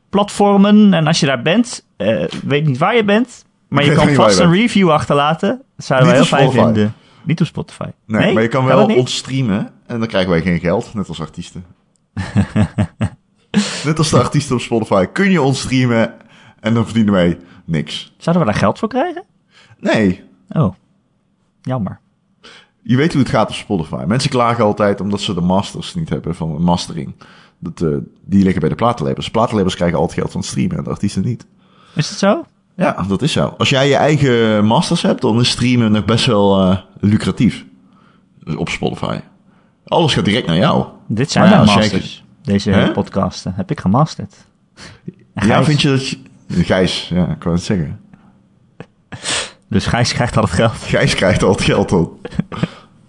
platformen. En als je daar bent, uh, weet niet waar je bent, maar je kan vast een review achterlaten. Dat zouden wij heel fijn vinden. Niet op Spotify. Nee, nee maar je kan wel ons streamen en dan krijgen wij geen geld, net als artiesten. net als de artiesten op Spotify kun je ons streamen en dan verdienen wij niks. Zouden we daar geld voor krijgen? Nee. Oh, jammer. Je weet hoe het gaat op Spotify. Mensen klagen altijd omdat ze de masters niet hebben van een mastering. Dat, uh, die liggen bij de platenlabels. Platenlabels krijgen altijd geld van streamen en de artiesten niet. Is dat zo? Ja, dat is zo. Als jij je eigen masters hebt, dan is streamen nog best wel uh, lucratief. Op Spotify. Alles gaat direct naar jou. Dit zijn mijn masters. Jij... Deze podcasten heb ik gemasterd. Ja, vind je dat je... Gijs, ja, ik wou het zeggen. Dus Gijs krijgt al het geld. Gijs krijgt al het geld dan.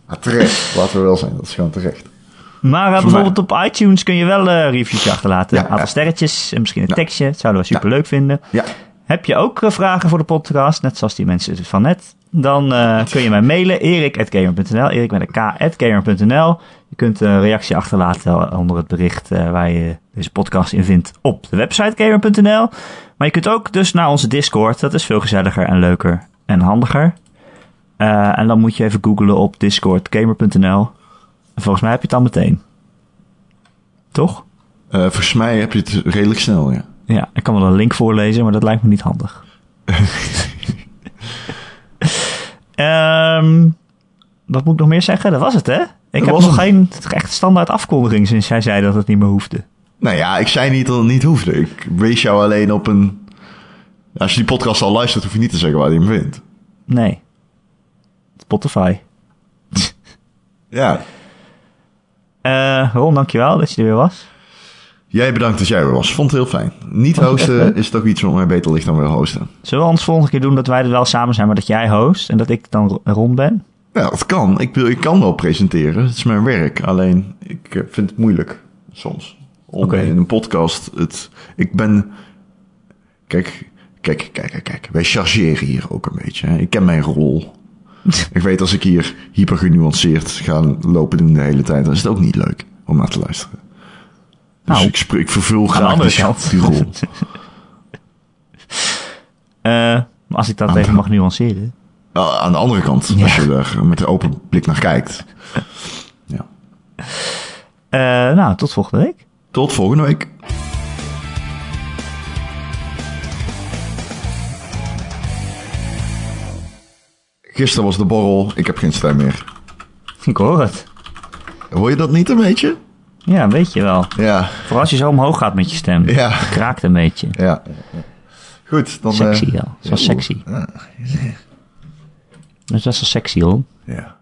ah, terecht, laten we wel zijn. Dat is gewoon terecht. Maar bijvoorbeeld op iTunes kun je wel eh, reviews achterlaten. Ja, een aantal ja. sterretjes en misschien een Ja. tekstje. Dat zouden we super leuk vinden. Ja. Heb je ook eh, vragen voor de podcast, net zoals die mensen van net? Dan eh, kun je mij mailen, erik.gamer.nl, erik met een k.gamer.nl. Je kunt een reactie achterlaten onder het bericht waar je deze podcast in vindt op de website gamer.nl. Maar je kunt ook dus naar onze Discord, dat is veel gezelliger en leuker en handiger. Eh, en dan moet je even googlen op discordgamer.nl. En volgens mij heb je het dan meteen. Toch? Eh, volgens mij heb je het redelijk snel, ja. Ja, ik kan wel een link voorlezen, maar dat lijkt me niet handig. Ehm wat moet ik nog meer zeggen? Dat was het, hè? Ik Dat heb nog geen echt standaard afkondiging sinds jij zei dat het niet meer hoefde. Nou ja, ik zei niet dat het niet hoefde. Ik wees jou alleen op een... Als je die podcast al luistert, hoef je niet te zeggen waar je hem vindt. Nee. Spotify. Ja. Eh Ron, dankjewel dat je er weer was. Jij bedankt dat jij er was. Vond het heel fijn. Niet hosten is toch iets wat mij beter ligt dan weer hosten. Zullen we ons volgende keer doen dat wij er wel samen zijn, maar dat jij host en dat ik dan Ron ben? Ja, dat kan. Ik, wil, ik kan wel presenteren. Het is mijn werk. Alleen, ik eh, vind het moeilijk soms. Om in een podcast het... Ik ben... Kijk, kijk, kijk, kijk. Wij chargeren hier ook een beetje. Hè. Ik ken mijn rol. ik weet als ik hier hyper genuanceerd ga lopen doen de hele tijd, dan is het ook niet leuk om naar te luisteren. Dus Nou, ik, vervul graag die, rol. Eh, als ik dat Aan even de- mag nuanceren. Ah, Aan de andere kant, Ja. als je er met een open blik naar kijkt. Ja. Eh, nou, tot volgende week. Tot volgende week. Gisteren was de borrel. Ik heb geen stem meer. Ik hoor het. Hoor je dat niet een beetje? Ja, weet je wel. Ja, Vooral als je zo omhoog gaat met je stem. Ja. Kraakt een beetje. ja. Goed, dan... Sexy, eh, ja. Dat is wel sexy. Dat is best wel sexy, hoor. ja.